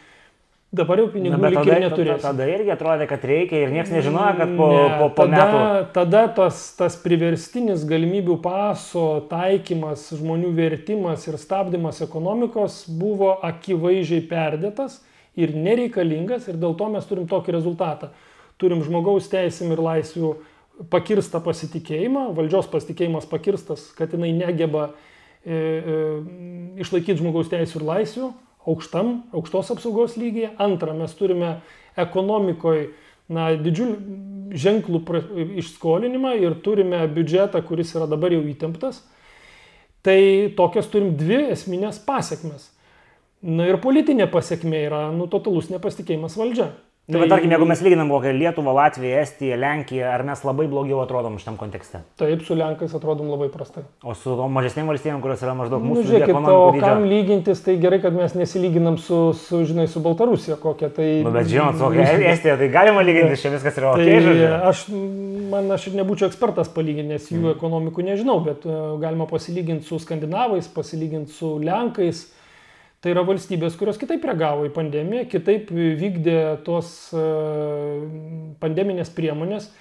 Dabar jau pinigų Na, tada, neturės. Tada irgi atrodė, kad reikia ir niekas nežinojo, kad po, ne, po, po tada, metų. Tada tas, tas priverstinis galimybių paso taikymas, žmonių vertimas ir stabdymas ekonomikos buvo akivaizdžiai perdėtas ir nereikalingas ir dėl to mes turim tokį rezultatą. Turim žmogaus teisėm ir laisvių pakirstą pasitikėjimą, valdžios pasitikėjimas pakirstas, kad jinai negeba e, e, išlaikyti žmogaus teisų ir laisvių aukštam, aukštos apsaugos lygyje. Antra, mes turime ekonomikoje na, didžiulį ženklų išskolinimą ir turime biudžetą, kuris yra dabar jau įtemptas. Tai tokias turim dvi esminės pasiekmes. Na ir politinė pasiekmė yra nu, totalus nepasitikėjimas valdžia. Tai, tai tarkim, jeigu mes lyginam kokią Lietuvą, Latviją, Estiją, Lenkiją, ar mes labai blogiau atrodom šitam kontekste? Taip, su Lenkais atrodom labai prastai. O su mažesnėm valstybėm, kurios yra maždaug mūsų nu, žiūrėkit, o dydžio... kam lygintis, tai gerai, kad mes nesilyginam su, su žinai, su Baltarusija kokia. Tai... Nu, bet žinot, kokia Estija, tai galima lyginti, čia viskas yra tai, ok. Aš, man, aš ir nebūčiau ekspertas palyginti, nes jų mm. ekonomikų nežinau, bet uh, galima pasilyginti su skandinavais, pasilyginti su Lenkais. Tai yra valstybės, kurios kitaip reagavo į pandemiją, kitaip vykdė tos e, pandeminės priemonės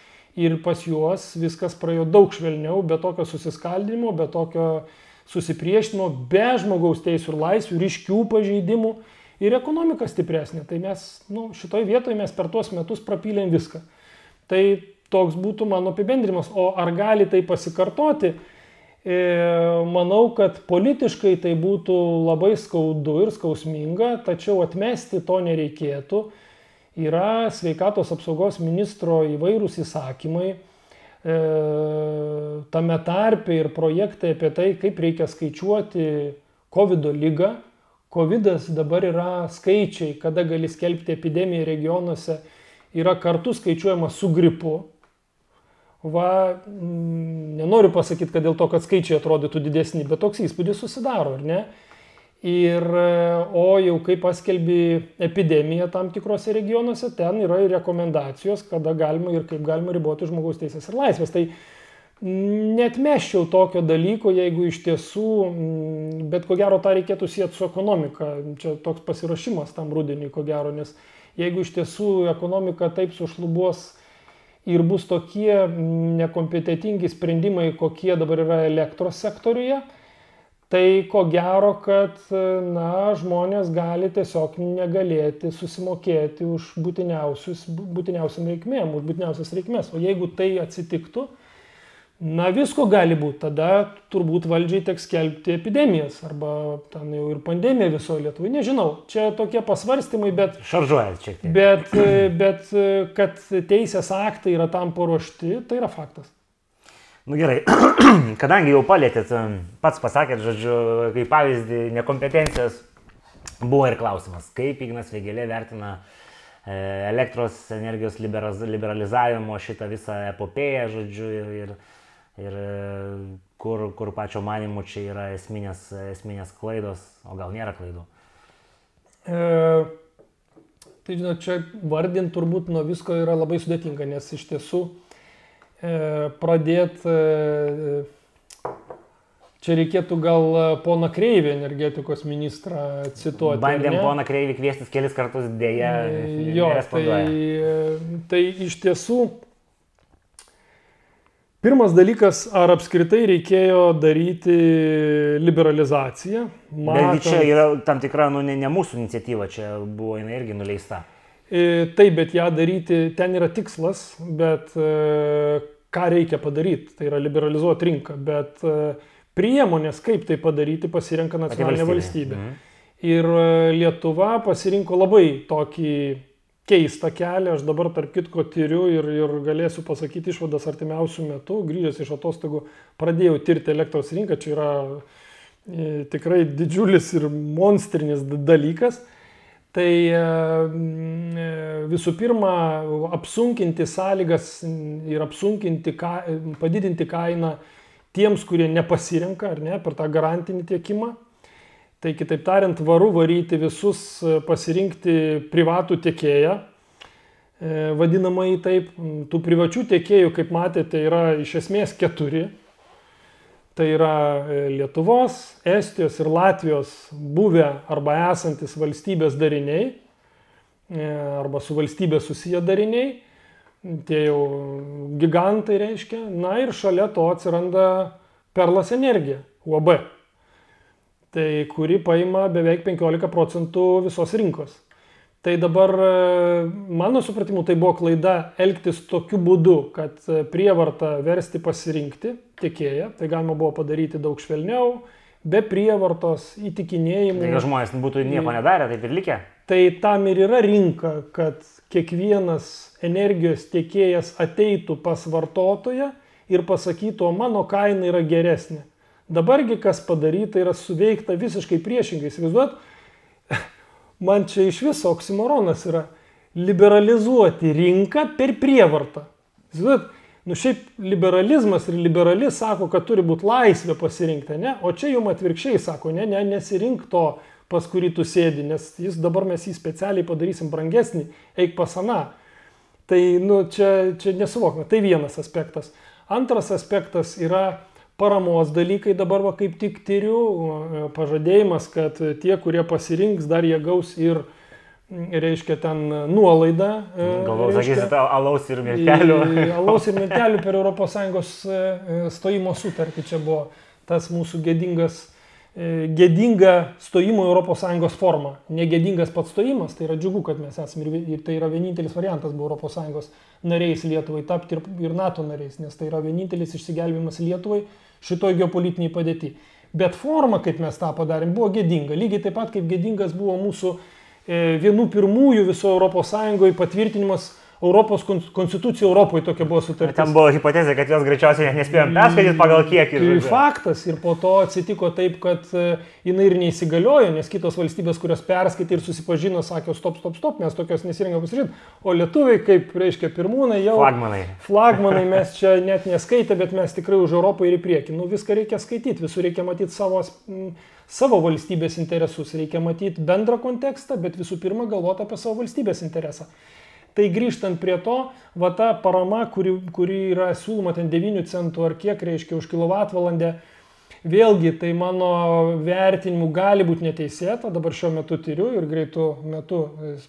ir pas juos viskas praėjo daug švelniau, be tokio susiskaldimo, be tokio susipriešinimo, be žmogaus teisų ir laisvių, ryškių pažeidimų ir ekonomika stipresnė. Tai mes nu, šitoje vietoje mes per tuos metus prapylėm viską. Tai toks būtų mano apibendrimas. O ar gali tai pasikartoti? E, manau, kad politiškai tai būtų labai skaudu ir skausminga, tačiau atmesti to nereikėtų. Yra sveikatos apsaugos ministro įvairūs įsakymai, e, tame tarpe ir projektai apie tai, kaip reikia skaičiuoti COVID lygą. COVID dabar yra skaičiai, kada gali skelbti epidemiją regionuose, yra kartu skaičiuojama su gripu, Va, mm, nenoriu pasakyti, kad dėl to, kad skaičiai atrodytų didesni, bet toks įspūdis susidaro, ar ne? Ir, o jau kai paskelbi epidemiją tam tikrose regionuose, ten yra ir rekomendacijos, kada galima ir kaip galima riboti žmogaus teisės ir laisvės. Tai net meščiau tokio dalyko, jeigu iš tiesų, mm, bet ko gero tą reikėtų sieti su ekonomika. Čia toks pasirašymas tam rudeniui, ko gero, nes jeigu iš tiesų ekonomika taip sušlubuos ir bus tokie nekompetitingi sprendimai, kokie dabar yra elektros sektoriuje, tai ko gero, kad na, žmonės gali tiesiog negalėti susimokėti už būtiniausiam reikmėm, už būtiniausias reikmės. O jeigu tai atsitiktų, Na visko gali būti, tada turbūt valdžiai teks skelbti epidemijas arba ten jau ir pandemija visoje Lietuvoje, nežinau, čia tokie pasvarstymai, bet... Šaržuojat tiek. Bet, bet kad teisės aktai yra tam paruošti, tai yra faktas. Nu gerai, kadangi jau palėtėt, pats pasakėt, žodžiu, kaip pavyzdį nekompetencijos, buvo ir klausimas, kaip Ignas Vėgelė vertina e, elektros energijos liberalizavimo šitą visą epopėją, žodžiu, ir, ir ir e, kur, kur pačio manimu čia yra esminės, esminės klaidos, o gal nėra klaidų. E, tai žinot, čia vardinti turbūt nuo visko yra labai sudėtinga, nes iš tiesų e, pradėti, e, čia reikėtų gal poną Kreivį, energetikos ministrą, cituoti. Bandėm poną Kreivį kviestis kelis kartus, dėja. E, jo, tai, e, tai iš tiesų Pirmas dalykas, ar apskritai reikėjo daryti liberalizaciją? Matant... Bet čia yra tam tikra, nu, ne, ne mūsų iniciatyva, čia buvo jinai irgi nuleista. E, taip, bet ją daryti, ten yra tikslas, bet e, ką reikia padaryti, tai yra liberalizuoti rinką, bet e, priemonės, kaip tai padaryti, pasirenka nacionalinė valstybė. Mhm. Ir Lietuva pasirinko labai tokį keistą kelią, aš dabar tarp kitko tyriu ir, ir galėsiu pasakyti išvadas artimiausių metų, grįžęs iš atostogų pradėjau tirti elektros rinką, čia yra e, tikrai didžiulis ir monstrinis dalykas. Tai e, e, visų pirma, apsunkinti sąlygas ir apsunkinti, ka, padidinti kainą tiems, kurie nepasirenka, ar ne, per tą garantinį tiekimą. Tai kitaip tariant, varu varyti visus e, pasirinkti privatų tiekėją, e, vadinamai taip. Tų privačių tiekėjų, kaip matėte, yra iš esmės keturi. Tai yra e, Lietuvos, Estijos ir Latvijos buvę arba esantis valstybės dariniai, arba su valstybė susiję dariniai. Tie jau gigantai reiškia. Na ir šalia to atsiranda Perlas energija, UAB tai kuri paima beveik 15 procentų visos rinkos. Tai dabar mano supratimu tai buvo klaida elgtis tokiu būdu, kad prievarta versti pasirinkti tiekėją, tai galima buvo padaryti daug švelniau, be prievartos, įtikinėjimų. Jeigu žmonės būtų nieko nedarę, taip ir likę. Tai tam ir yra rinka, kad kiekvienas energijos tiekėjas ateitų pas vartotoją ir pasakytų, o mano kaina yra geresnė. Dabargi kas padaryta yra suveikta visiškai priešingai. Įsivaizduot, man čia iš viso oksimoronas yra. liberalizuoti rinką per prievartą. Žinot, nu šiaip liberalizmas ir liberali sako, kad turi būti laisvė pasirinkti, ne? O čia jums atvirkščiai sako, ne, ne, nesirink to, pas kurį tu sėdi, nes jis dabar mes jį specialiai padarysim brangesnį, eik pas aną. Tai, nu, čia, čia nesuvokime. Tai vienas aspektas. Antras aspektas yra paramos dalykai dabar va kaip tik tyriu, pažadėjimas, kad tie, kurie pasirinks, dar jie gaus ir reiškia ten nuolaidą. E, Galvoju, sakysite, alaus ir miltelių. alaus ir miltelių per ES e, e, stojimo sutartį čia buvo tas mūsų gėdingas, gėdinga stojimo ES forma. Negėdingas pats stojimas, tai yra džiugu, kad mes esame ir tai yra vienintelis variantas buvo ES nariais Lietuvai tapti ir, ir NATO nariais, nes tai yra vienintelis išsigelbimas Lietuvai šitoje geopolitiniai padėti. Bet forma, kaip mes tą padarėm, buvo gėdinga. Lygiai taip pat kaip gėdingas buvo mūsų E, vienų pirmųjų viso Sąjungoje patvirtinimas Europos konstitucija Europoje tokia buvo sutartis. Ten buvo hipotezė, kad jos greičiausiai nespėjom perskaityti pagal kiekį. Tai faktas ir po to atsitiko taip, kad e, jinai ir neįsigaliojo, nes kitos valstybės, kurios perskaitė ir susipažino, sakė, stop, stop, stop, mes tokios nesirinkam pasirašyti. O lietuviai, kaip reiškia pirmūnai, jau... Flagmanai. Flagmanai mes čia net neskaitė, bet mes tikrai už Europą ir į priekį. Nu viską reikia skaityti, visur reikia matyti savo savo valstybės interesus, reikia matyti bendrą kontekstą, bet visų pirma galvoti apie savo valstybės interesą. Tai grįžtant prie to, va ta parama, kuri, kuri yra siūloma ten 9 centų ar kiek reiškia už kilovatvalandę, vėlgi tai mano vertinimu gali būti neteisėta, dabar šiuo metu tyriu ir greitų metu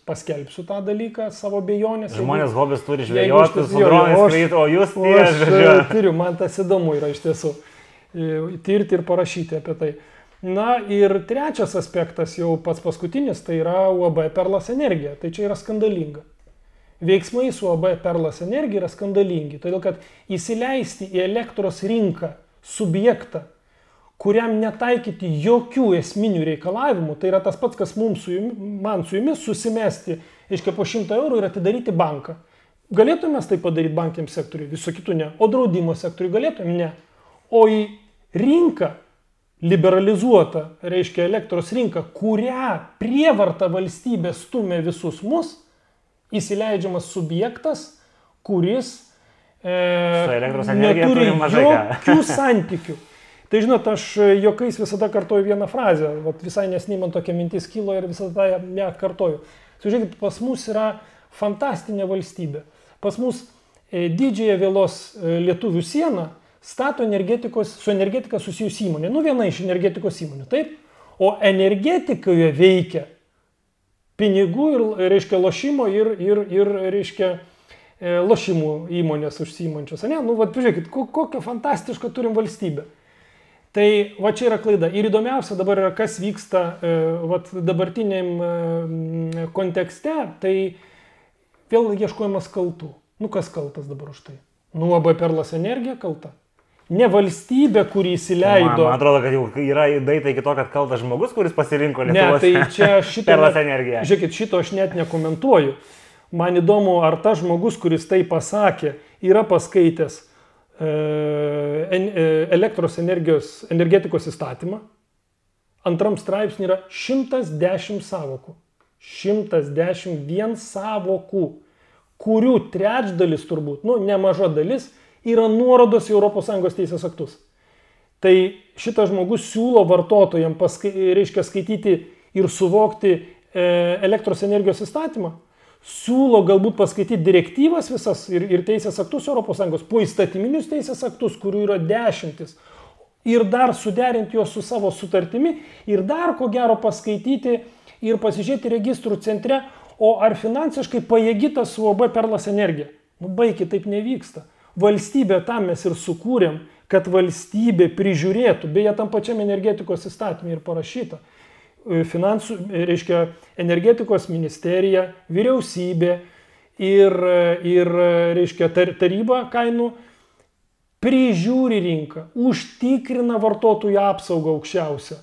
paskelbsiu tą dalyką savo bejonės. Žmonės hobis turi žvejoti, su dronais skraidyti, o jūs tai... Aš e, tyriu, man tas įdomu yra iš tiesų e, tirti ir parašyti apie tai. Na ir trečias aspektas, jau pats paskutinis, tai yra UAB Perlas energija. Tai čia yra skandalinga. Veiksmai su UAB Perlas energija yra skandalingi, todėl kad įsileisti į elektros rinką subjektą, kuriam netaikyti jokių esminių reikalavimų, tai yra tas pats, kas mums su jumis, man su jumis susimesti, iškia po 100 eurų ir atidaryti banką. Galėtume tai padaryti bankiam sektoriui, viso kitų ne. O draudimo sektoriui galėtume ne. O į rinką liberalizuota, reiškia elektros rinka, kurią prievarta valstybė stumia visus mus, įsileidžiamas subjektas, kuris e, neturi jokių santykių. Tai žinot, aš jokiais visada kartoju vieną frazę, Vat visai nesnei man tokia mintis kilo ir visada ją kartoju. Žiūrėkit, pas mus yra fantastinė valstybė. Pas mus e, didžiąją vėlos e, lietuvių sieną stato energetikos, su energetika susijusi įmonė. Nu, viena iš energetikos įmonių, taip? O energetikoje veikia pinigų ir, reiškia, lošimo ir, ir, ir reiškia, e, lošimų įmonės užsiimančios. Ne, nu, vad, pažiūrėkit, kokią fantastišką turim valstybę. Tai va čia yra klaida. Ir įdomiausia dabar yra, kas vyksta e, vat, dabartiniam e, kontekste, tai vėl ieškojimas kaltų. Nu kas kaltas dabar už tai? Nu, AB Perlas energija kalta ne valstybė, kurį įsileido. Man, man atrodo, kad jau yra daita iki to, kad kaltas žmogus, kuris pasirinko Lietuvos ne, tai čia šito, perlas energiją. Žiūrėkit, šito aš net nekomentuoju. Man įdomu, ar tas žmogus, kuris tai pasakė, yra paskaitęs e, e, elektros energijos, energetikos įstatymą. Antram straipsnį yra 110 savokų. 111 savokų, kurių trečdalis turbūt, nu, nemaža dalis yra nuorodos į ES teisės aktus. Tai šitas žmogus siūlo vartotojams, paskai, reiškia, skaityti ir suvokti e, elektros energijos įstatymą, siūlo galbūt paskaityti direktyvas visas ir, ir teisės aktus ES, po įstatyminius teisės aktus, kurių yra dešimtis, ir dar suderinti juos su savo sutartimi, ir dar ko gero paskaityti ir pasižiūrėti registrų centre, o ar finansiškai pajėgytas su OB Perlas energija. Nu, baigi, taip nevyksta. Valstybė tam mes ir sukūrėm, kad valstybė prižiūrėtų, beje, tam pačiam energetikos įstatymė ir parašyta. E, finansų, e, reiškia, energetikos ministerija, vyriausybė ir, e, ir reiškia, taryba kainų prižiūri rinką, užtikrina vartotojų apsaugą aukščiausią,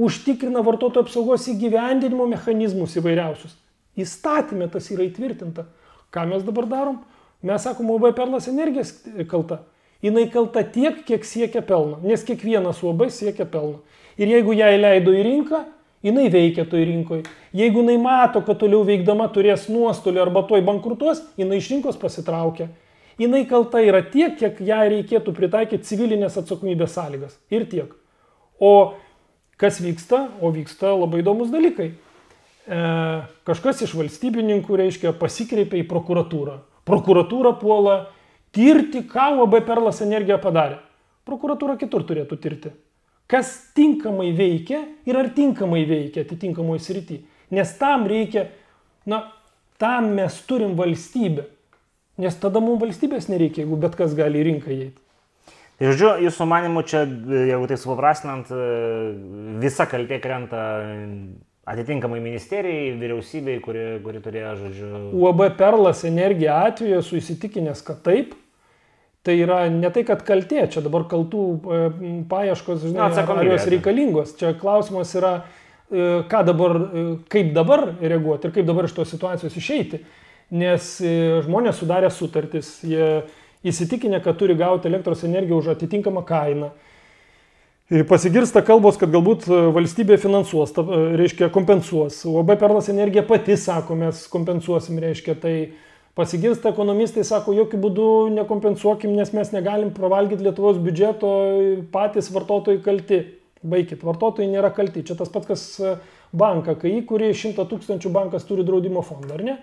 užtikrina vartotojų apsaugos įgyvendinimo mechanizmus įvairiausius. Įstatymė tas yra įtvirtinta. Ką mes dabar darom? Mes sakom, UAB Perlas energijos kalta. Jis kalta tiek, kiek siekia pelno, nes kiekvienas UAB siekia pelno. Ir jeigu ją įleido į rinką, jinai veikia toj rinkoje. Jeigu jinai mato, kad toliau veikdama turės nuostolį arba toj bankrutuos, jinai iš rinkos pasitraukia. Jinai kalta yra tiek, kiek ją reikėtų pritaikyti civilinės atsakomybės sąlygas. Ir tiek. O kas vyksta? O vyksta labai įdomus dalykai. E, kažkas iš valstybininkų, reiškia, pasikreipia į prokuratūrą. Prokuratūra puola tirti, ką UAB Perlas energija padarė. Prokuratūra kitur turėtų tirti kas tinkamai veikia ir ar tinkamai veikia atitinkamoje srity. Nes tam reikia, na, tam mes turim valstybę. Nes tada mums valstybės nereikia, jeigu bet kas gali į rinką įeiti. Tai žodžiu, jūsų manimu čia, jeigu tai supaprastinant, visa kaltė krenta atitinkamai ministerijai, vyriausybei, kuri, kuri turėjo, žodžiu. UAB Perlas energija atveju esu įsitikinęs, kad taip, Tai yra ne tai, kad kaltė, čia dabar kaltų e, paieškos, žinai, ar, ar jos reikalingos. Čia klausimas yra, e, ką dabar, e, kaip dabar reaguoti ir kaip dabar iš tos situacijos išeiti. Nes žmonės sudarė sutartis, jie įsitikinę, kad turi gauti elektros energiją už atitinkamą kainą. Pasigirsta kalbos, kad galbūt valstybė finansuos, reiškia kompensuos. UAB Perlas energija pati sako, mes kompensuosim, reiškia tai Pasigirsta ekonomistai, sako, jokių būdų nekompensuokim, nes mes negalim pravalgyti Lietuvos biudžeto, patys vartotojai kalti. Baikit, vartotojai nėra kalti. Čia tas pats, kas e, banka, kai įkūrė 100 tūkstančių bankas turi draudimo fondą, ar ne?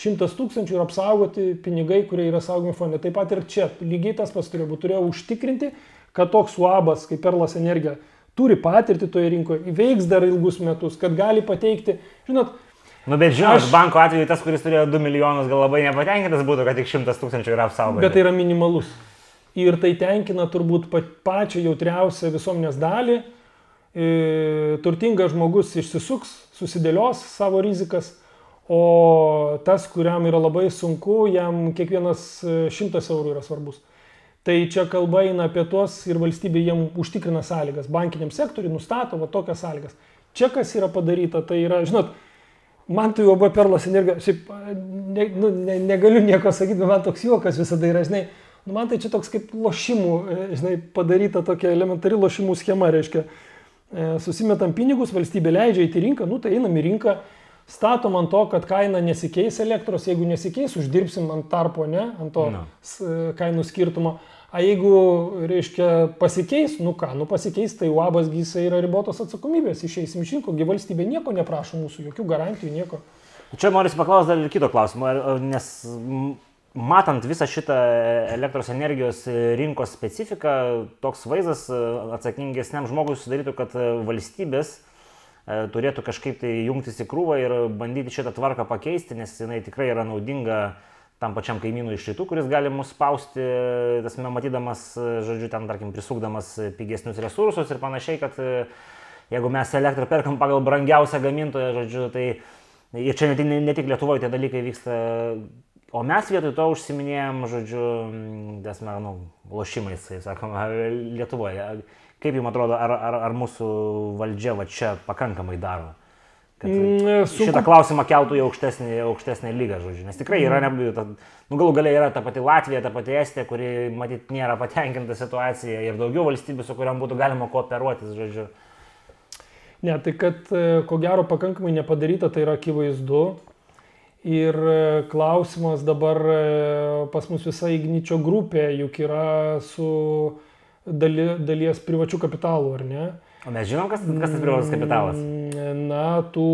100 tūkstančių ir apsaugoti pinigai, kurie yra saugomi fonde. Taip pat ir čia lygiai tas pats turėjo būti. Turėjo užtikrinti, kad toks suabas kaip Perlas Energija turi patirtį toje rinkoje, veiks dar ilgus metus, kad gali pateikti, žinot, Nu, bet žinot, aš... banko atveju tas, kuris turėjo 2 milijonus, gal labai nepatenkintas būtų, kad tik 100 tūkstančių yra apsaugota. Bet tai yra minimalus. Ir tai tenkina turbūt pačią jautriausią visuomenės dalį. E, turtingas žmogus išsisuks, susidėlios savo rizikas, o tas, kuriam yra labai sunku, jam kiekvienas e, šimtas eurų yra svarbus. Tai čia kalba eina apie tuos ir valstybė jiem užtikrina sąlygas. Bankiniam sektoriui nustato va tokias sąlygas. Čia kas yra padaryta, tai yra, žinot, man tai UAB Perlas energija, šiaip ne, nu, ne, negaliu nieko sakyti, bet man toks juokas visada yra, žinai, nu, man tai čia toks kaip lošimų, e, žinai, padaryta tokia elementari lošimų schema, reiškia, e, susimetam pinigus, valstybė leidžia į rinką, nu tai einam į rinką, statom ant to, kad kaina nesikeis elektros, jeigu nesikeis, uždirbsim ant tarpo, ne, ant to no. kainų skirtumo. A jeigu, reiškia, pasikeis, nu ką, nu pasikeis, tai UABas jisai yra ribotos atsakomybės, išeisim iš rinkų, valstybė nieko neprašo mūsų, jokių garantijų, nieko. Čia noriu paklausti dar ir kito klausimo, nes matant visą šitą elektros energijos rinkos specifiką, toks vaizdas atsakingesniam žmogui sudarytų, kad valstybės e, turėtų kažkaip tai jungtis į krūvą ir bandyti šitą tvarką pakeisti, nes jinai tikrai yra naudinga tam pačiam kaimynui iš rytų, kuris gali mus spausti, tasme, matydamas, žodžiu, ten, tarkim, prisukdamas pigesnius resursus ir panašiai, kad e, jeigu mes elektrą perkam pagal brangiausią gamintoją, žodžiu, tai ir čia ne, ne tik Lietuvoje tie dalykai vyksta, o mes vietoj to užsiminėjom, žodžiu, tasme, nu, lošimais, tai sakoma, Lietuvoje. Kaip jums atrodo, ar, ar, ar mūsų valdžia va čia pakankamai daro? Mm, sunku. šitą klausimą keltų į aukštesnį, aukštesnį lygą, žodžiu. Nes tikrai yra, mm. ne, nu, galų galiai yra ta pati Latvija, ta pati Estija, kuri, matyt, nėra patenkinta situacija ir daugiau valstybių, su kuriam būtų galima kooperuotis, žodžiu. Ne, tai kad e, ko gero pakankamai nepadaryta, tai yra akivaizdu. Ir e, klausimas dabar e, pas mus visa Igničio grupė juk yra su dali, dalies privačių kapitalų, ar ne? O mes žinom, kas, kas tas privatus kapitalas? Mm, na, tų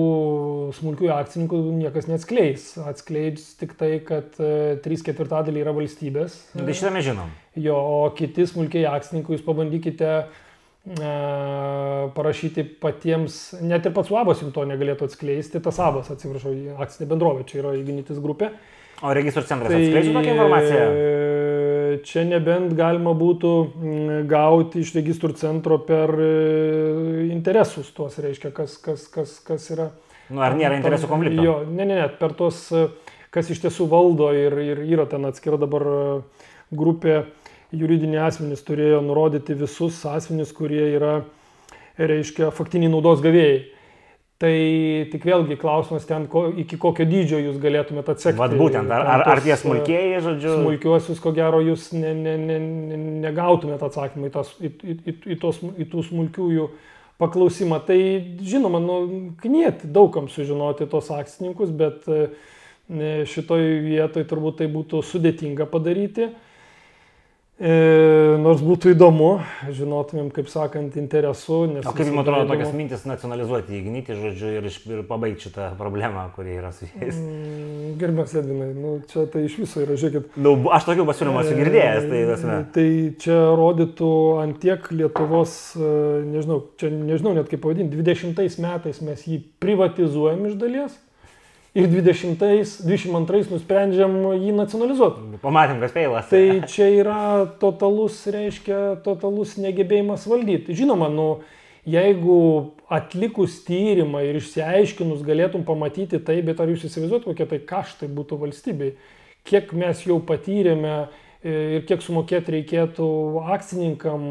smulkių akcininkų niekas neatskleis. Atskleidž tik tai, kad 3 e, ketvirtadaliai yra valstybės. Tai šitą mes žinom. Jo, o kiti smulkiai akcininkai, jūs pabandykite e, parašyti patiems, net ir pats labas jums to negalėtų atskleisti, tas abas, atsiprašau, akcinė bendrovė, čia yra įganytis grupė. O registrų centras tai, atskleidžia tokią informaciją? Čia nebent galima būtų mm, gauti iš registrų centro per e, interesus tuos, reiškia, kas, kas, kas, kas yra. Nu, ar nėra interesų konflikto? Jo, ne, ne, ne, per tuos, e, kas iš tiesų valdo ir, ir yra ten atskira dabar e, grupė juridiniai asmenys turėjo nurodyti visus asmenys, kurie yra, reiškia, faktiniai naudos gavėjai. Tai tik vėlgi klausimas ten, ko, iki kokio dydžio jūs galėtumėte atsekti. Vat būtent, ar, ar, ar tie smulkėjai, žodžiu. Smulkiuosius, ko gero, jūs ne, ne, ne, ne, negautumėte atsakymą į, tas, į, į, į, tos, į tų smulkiųjų paklausimą. Tai žinoma, nu, knieti daugam sužinoti tos akcininkus, bet e, šitoj vietoj turbūt tai būtų sudėtinga padaryti. E, nors būtų įdomu, žinotumėm, kaip sakant, interesu. O kaip jums atrodo tokias mintis nacionalizuoti įgnyti, žodžiu, ir, ir pabaigti šitą problemą, kuri yra su jais? Mm, Gerbiamas Edvinai, nu, čia tai iš viso yra, žiūrėkit. Nu, aš tokių pasiūlymų esu girdėjęs, tai tasme. Tai čia rodytų ant tiek Lietuvos, e, nežinau, čia nežinau net kaip pavadinti, 20 metais mes jį privatizuojam iš dalies ir 20-22 nusprendžiam jį nacionalizuoti. Pamatėm, kas feilas. Tai čia yra totalus, reiškia, totalus negebėjimas valdyti. Žinoma, nu, jeigu atlikus tyrimą ir išsiaiškinus galėtum pamatyti tai, bet ar jūs įsivaizduot, kokie tai kaštai būtų valstybei, kiek mes jau patyrėme e, ir kiek sumokėti reikėtų akcininkam,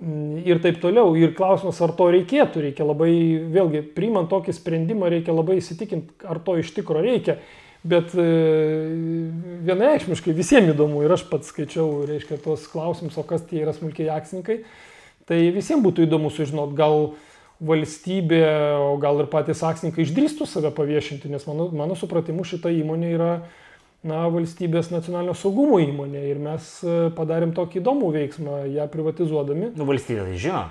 ir taip toliau. Ir klausimas, ar to reikėtų, reikia labai, vėlgi, priimant tokį sprendimą, reikia labai įsitikinti, ar to iš tikrųjų reikia. Bet e, vienareikšmiškai visiems įdomu ir aš pats skaičiau, reiškia, tuos klausimus, o kas tie yra smulkiai akcininkai, tai visiems būtų įdomu sužinot, gal valstybė, o gal ir patys akcininkai išdrįstų save paviešinti, nes mano, mano supratimu šita įmonė yra na, valstybės nacionalinio saugumo įmonė ir mes e, padarėm tokį įdomų veiksmą, ją privatizuodami. Nu, valstybė tai žino.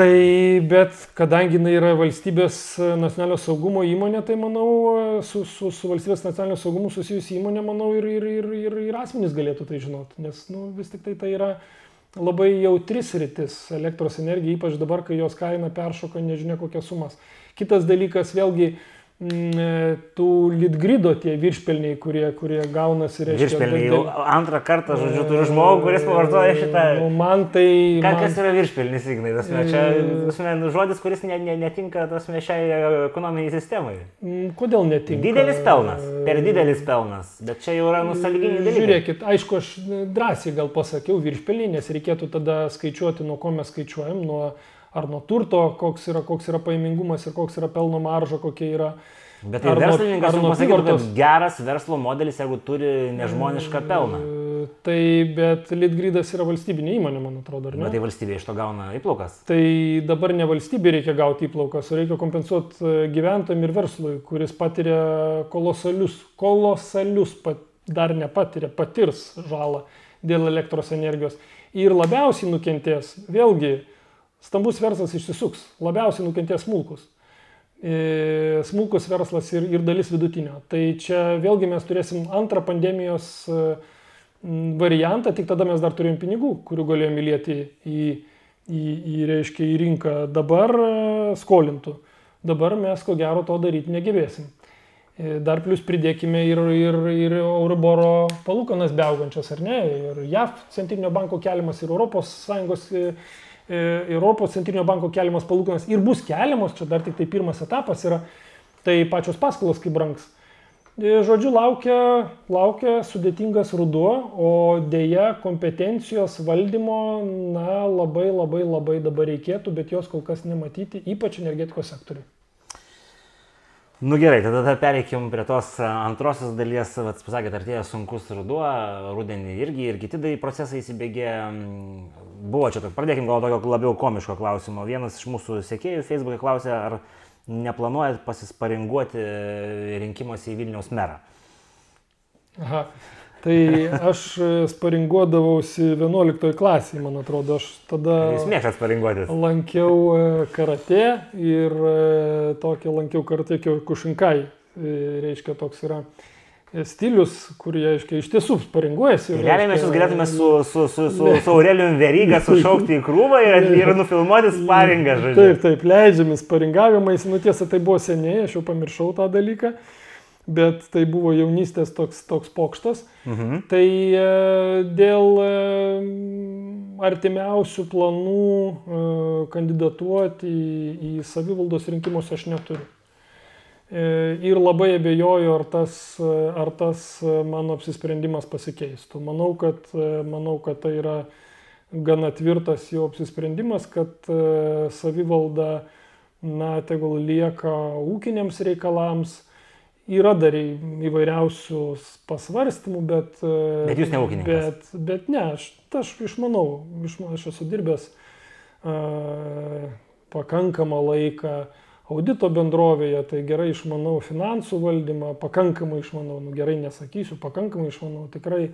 Tai, bet kadangi jinai yra valstybės nacionalinio saugumo įmonė, tai manau, e, su, su, su valstybės nacionalinio saugumu susijusi įmonė, manau, ir, ir, ir, ir, ir asmenys galėtų tai žinoti, nes nu, vis tik tai tai yra labai jautris rytis elektros energija, ypač dabar, kai jos kaina peršoka nežinia kokias sumas. Kitas dalykas, vėlgi, uh, e, tų litgrido tie viršpelniai, kurie, kurie gaunasi. Reiškia, viršpelniai jau antrą kartą, žodžiu, turiu žmogų, kuris pavartoja šitą. Nu, man tai... Ką, man... Kas yra viršpelnis, Ignai? Tasme, čia tasme, nu, žodis, kuris ne, ne, netinka tasme, šiai ekonominiai sistemai. Mm, kodėl netinka? Didelis pelnas, per didelis pelnas, bet čia jau yra nusalginiai dalykai. Žiūrėkit, aišku, aš drąsiai gal pasakiau viršpelnį, nes reikėtų tada skaičiuoti, nuo ko mes skaičiuojam, nuo ar nuo turto, koks yra, koks yra paimingumas ir koks yra pelno marža, kokia yra. Bet tai verslininkas jau pasakytų, kad geras verslo modelis, jeigu turi nežmonišką pelną. E, tai, bet Litgridas yra valstybinė įmonė, man atrodo, ar ne? Bet tai valstybė iš to gauna įplaukas. Tai dabar ne valstybė reikia gauti įplaukas, o reikia kompensuoti e, gyventojim ir verslui, kuris patiria kolosalius, kolosalius, pat, dar nepatiria, patirs žalą dėl elektros energijos. Ir labiausiai nukentės, vėlgi, stambus verslas išsisuks, labiausiai nukentės smulkus. E, smulkus verslas ir, ir dalis vidutinio. Tai čia vėlgi mes turėsim antrą pandemijos e, variantą, tik tada mes dar turėjom pinigų, kurių galėjome įlieti į, į, į, reiškia, į rinką. Dabar e, skolintų. Dabar mes ko gero to daryti negebėsim. Dar plus pridėkime ir, ir, ir Euriboro palūkanas beaugančias, ar ne? Ir JAV centrinio banko keliamas, ir ES Europos centrinio banko keliamas palūkanas ir bus keliamos, čia dar tik tai pirmas etapas yra, tai pačios paskolos kaip brangs. E, žodžiu, laukia, laukia sudėtingas ruduo, o dėja kompetencijos valdymo, na, labai labai labai dabar reikėtų, bet jos kol kas nematyti, ypač energetikos sektoriui. Nu gerai, tada pereikim prie tos antrosios dalies, vat, pasakėt, artėja sunkus ruduo, rudenį irgi ir kiti procesai įsibėgė, buvo čia, pradėkim gal tokio labiau komiško klausimo. Vienas iš mūsų sekėjų Facebook'e klausė, ar neplanuojat pasisparinguoti rinkimuose į Vilniaus merą. Aha. Tai aš sparinguodavausi 11 klasėje, man atrodo, aš tada... Jūs mėgstat sparinguotis. Lankiau e, karate ir e, tokį lankiau karate kušinkai, e, reiškia toks yra stilius, kurie, aiškiai, iš tiesų paringuojasi. Tai realiai mes jūs galėtume su, su, su, su, su Aurelijum Veryga sušaukti į krūvą ir, ir nufilmuoti sparingą, žodžiu. Taip, taip, leidžiamis paringavimais, nu tiesa, tai buvo seniai, aš jau pamiršau tą dalyką, bet tai buvo jaunystės toks, toks pokštas. Mhm. Tai e, dėl e, artimiausių planų e, kandidatuoti į, į savivaldos rinkimus aš neturiu. Ir labai abejoju, ar tas, ar tas mano apsisprendimas pasikeistų. Manau kad, manau, kad tai yra gana tvirtas jo apsisprendimas, kad savivalda, na, tegul lieka ūkiniams reikalams. Yra dar įvairiausių pasvarstymų, bet... Bet jūs ne ūkininkas. Bet, bet ne, aš, aš išmanau, išmanau, aš esu dirbęs pakankamą laiką audito bendrovėje, tai gerai išmanau finansų valdymą, pakankamai išmanau, nu, gerai nesakysiu, pakankamai išmanau, tikrai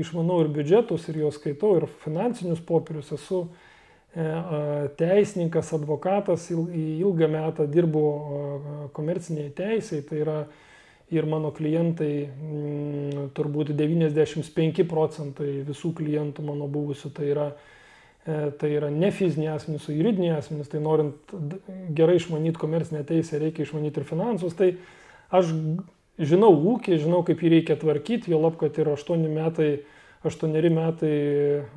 išmanau ir biudžetus, ir juos skaitau, ir finansinius popierius, esu e, teisininkas, advokatas, ilgą metą dirbu komercinėje teisėje, tai yra ir mano klientai, m, mm, turbūt 95 procentai visų klientų mano buvusių, tai yra E, tai yra ne fiziniai asmenys, o juridiniai asmenys, tai norint gerai išmanyti komercinę teisę, reikia išmanyti ir finansus. Tai aš žinau ūkį, žinau, kaip jį reikia tvarkyti, jo lab, kad yra 8 metai, 8 metai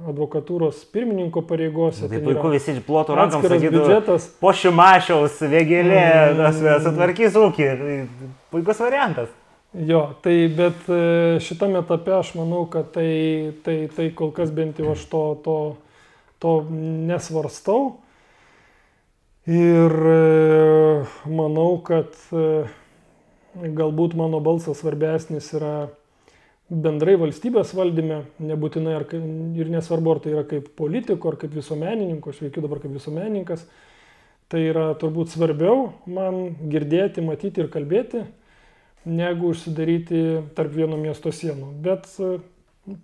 advokatūros pirmininko pareigose. Tai puiku visi plotų rankom sakytų, biudžetas. Po šimašiaus, vėgėlė, mm, sutvarkys ūkį. Tai puikus variantas. Jo, tai bet e, šitame etape aš manau, kad tai, tai, tai kol kas bent jau aš to, to to nesvarstau. Ir e, manau, kad e, galbūt mano balsas svarbesnis yra bendrai valstybės valdyme, nebūtinai ar, ir nesvarbu, ar tai yra kaip politiko, ar kaip visuomenininko, aš veikiu dabar kaip visuomenininkas, tai yra turbūt svarbiau man girdėti, matyti ir kalbėti, negu užsidaryti tarp vieno miesto sienų. Bet e,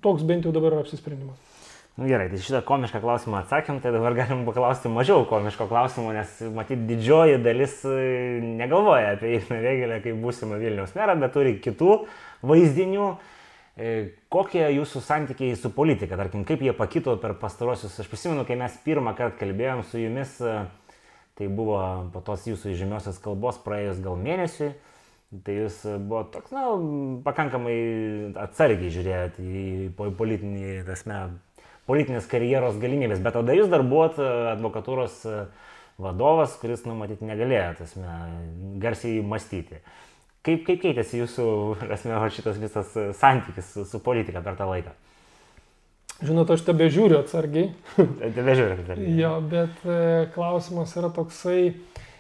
toks bent jau dabar yra apsisprendimas. Nu, gerai, tai šitą komišką klausimą atsakėm, tai dabar galim paklausti mažiau komiško klausimo, nes matyt didžioji dalis e, negalvoja apie Igną Vėgelę kaip būsimą Vilniaus merą, bet turi kitų vaizdinių. E, kokie jūsų santykiai su politika, tarkim, kaip jie pakito per pastarosius, aš prisimenu, kai mes pirmą kartą kalbėjom su jumis, e, tai buvo po tos jūsų žymiosios kalbos praėjus gal mėnesiui, tai jūs buvo toks, na, pakankamai atsargiai žiūrėjote į politinį, tasme, politinės karjeros galimybės, bet tada jūs dar buvot e, advokatūros e, vadovas, kuris, nu, matyti, negalėjo, tasme, garsiai mąstyti. Kaip, kaip keitėsi jūsų, asme, šitas visas e, santykis su, su politika per tą laiką? Žinot, aš tebe žiūriu atsargiai. Tebe žiūriu atsargiai. jo, bet e, klausimas yra toksai,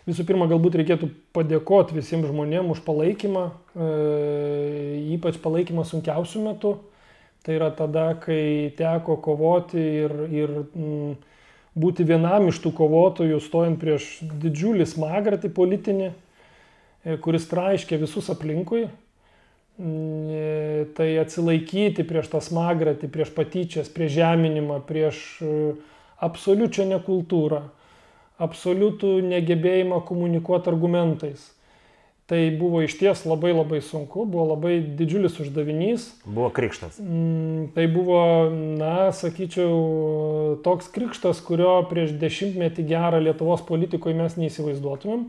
visų pirma, galbūt reikėtų padėkoti visiems žmonėms už palaikymą, e, ypač palaikymą sunkiausių metų. Tai yra tada, kai teko kovoti ir, ir mm, būti vienam iš tų kovotojų, stojant prieš didžiulį smagratį politinį, kuris traiškė visus aplinkui. Mm, e, tai atsilaikyti prieš tą smagratį, prieš patyčias, prieš žeminimą, prieš e, absoliučią nekultūrą, absoliutų negebėjimą komunikuoti argumentais Tai buvo iš ties labai labai sunku, buvo labai didžiulis uždavinys. Buvo krikštas. Mm, tai buvo, na, sakyčiau, toks krikštas, kurio prieš dešimtmetį gerą Lietuvos politikoje mes neįsivaizduotumėm,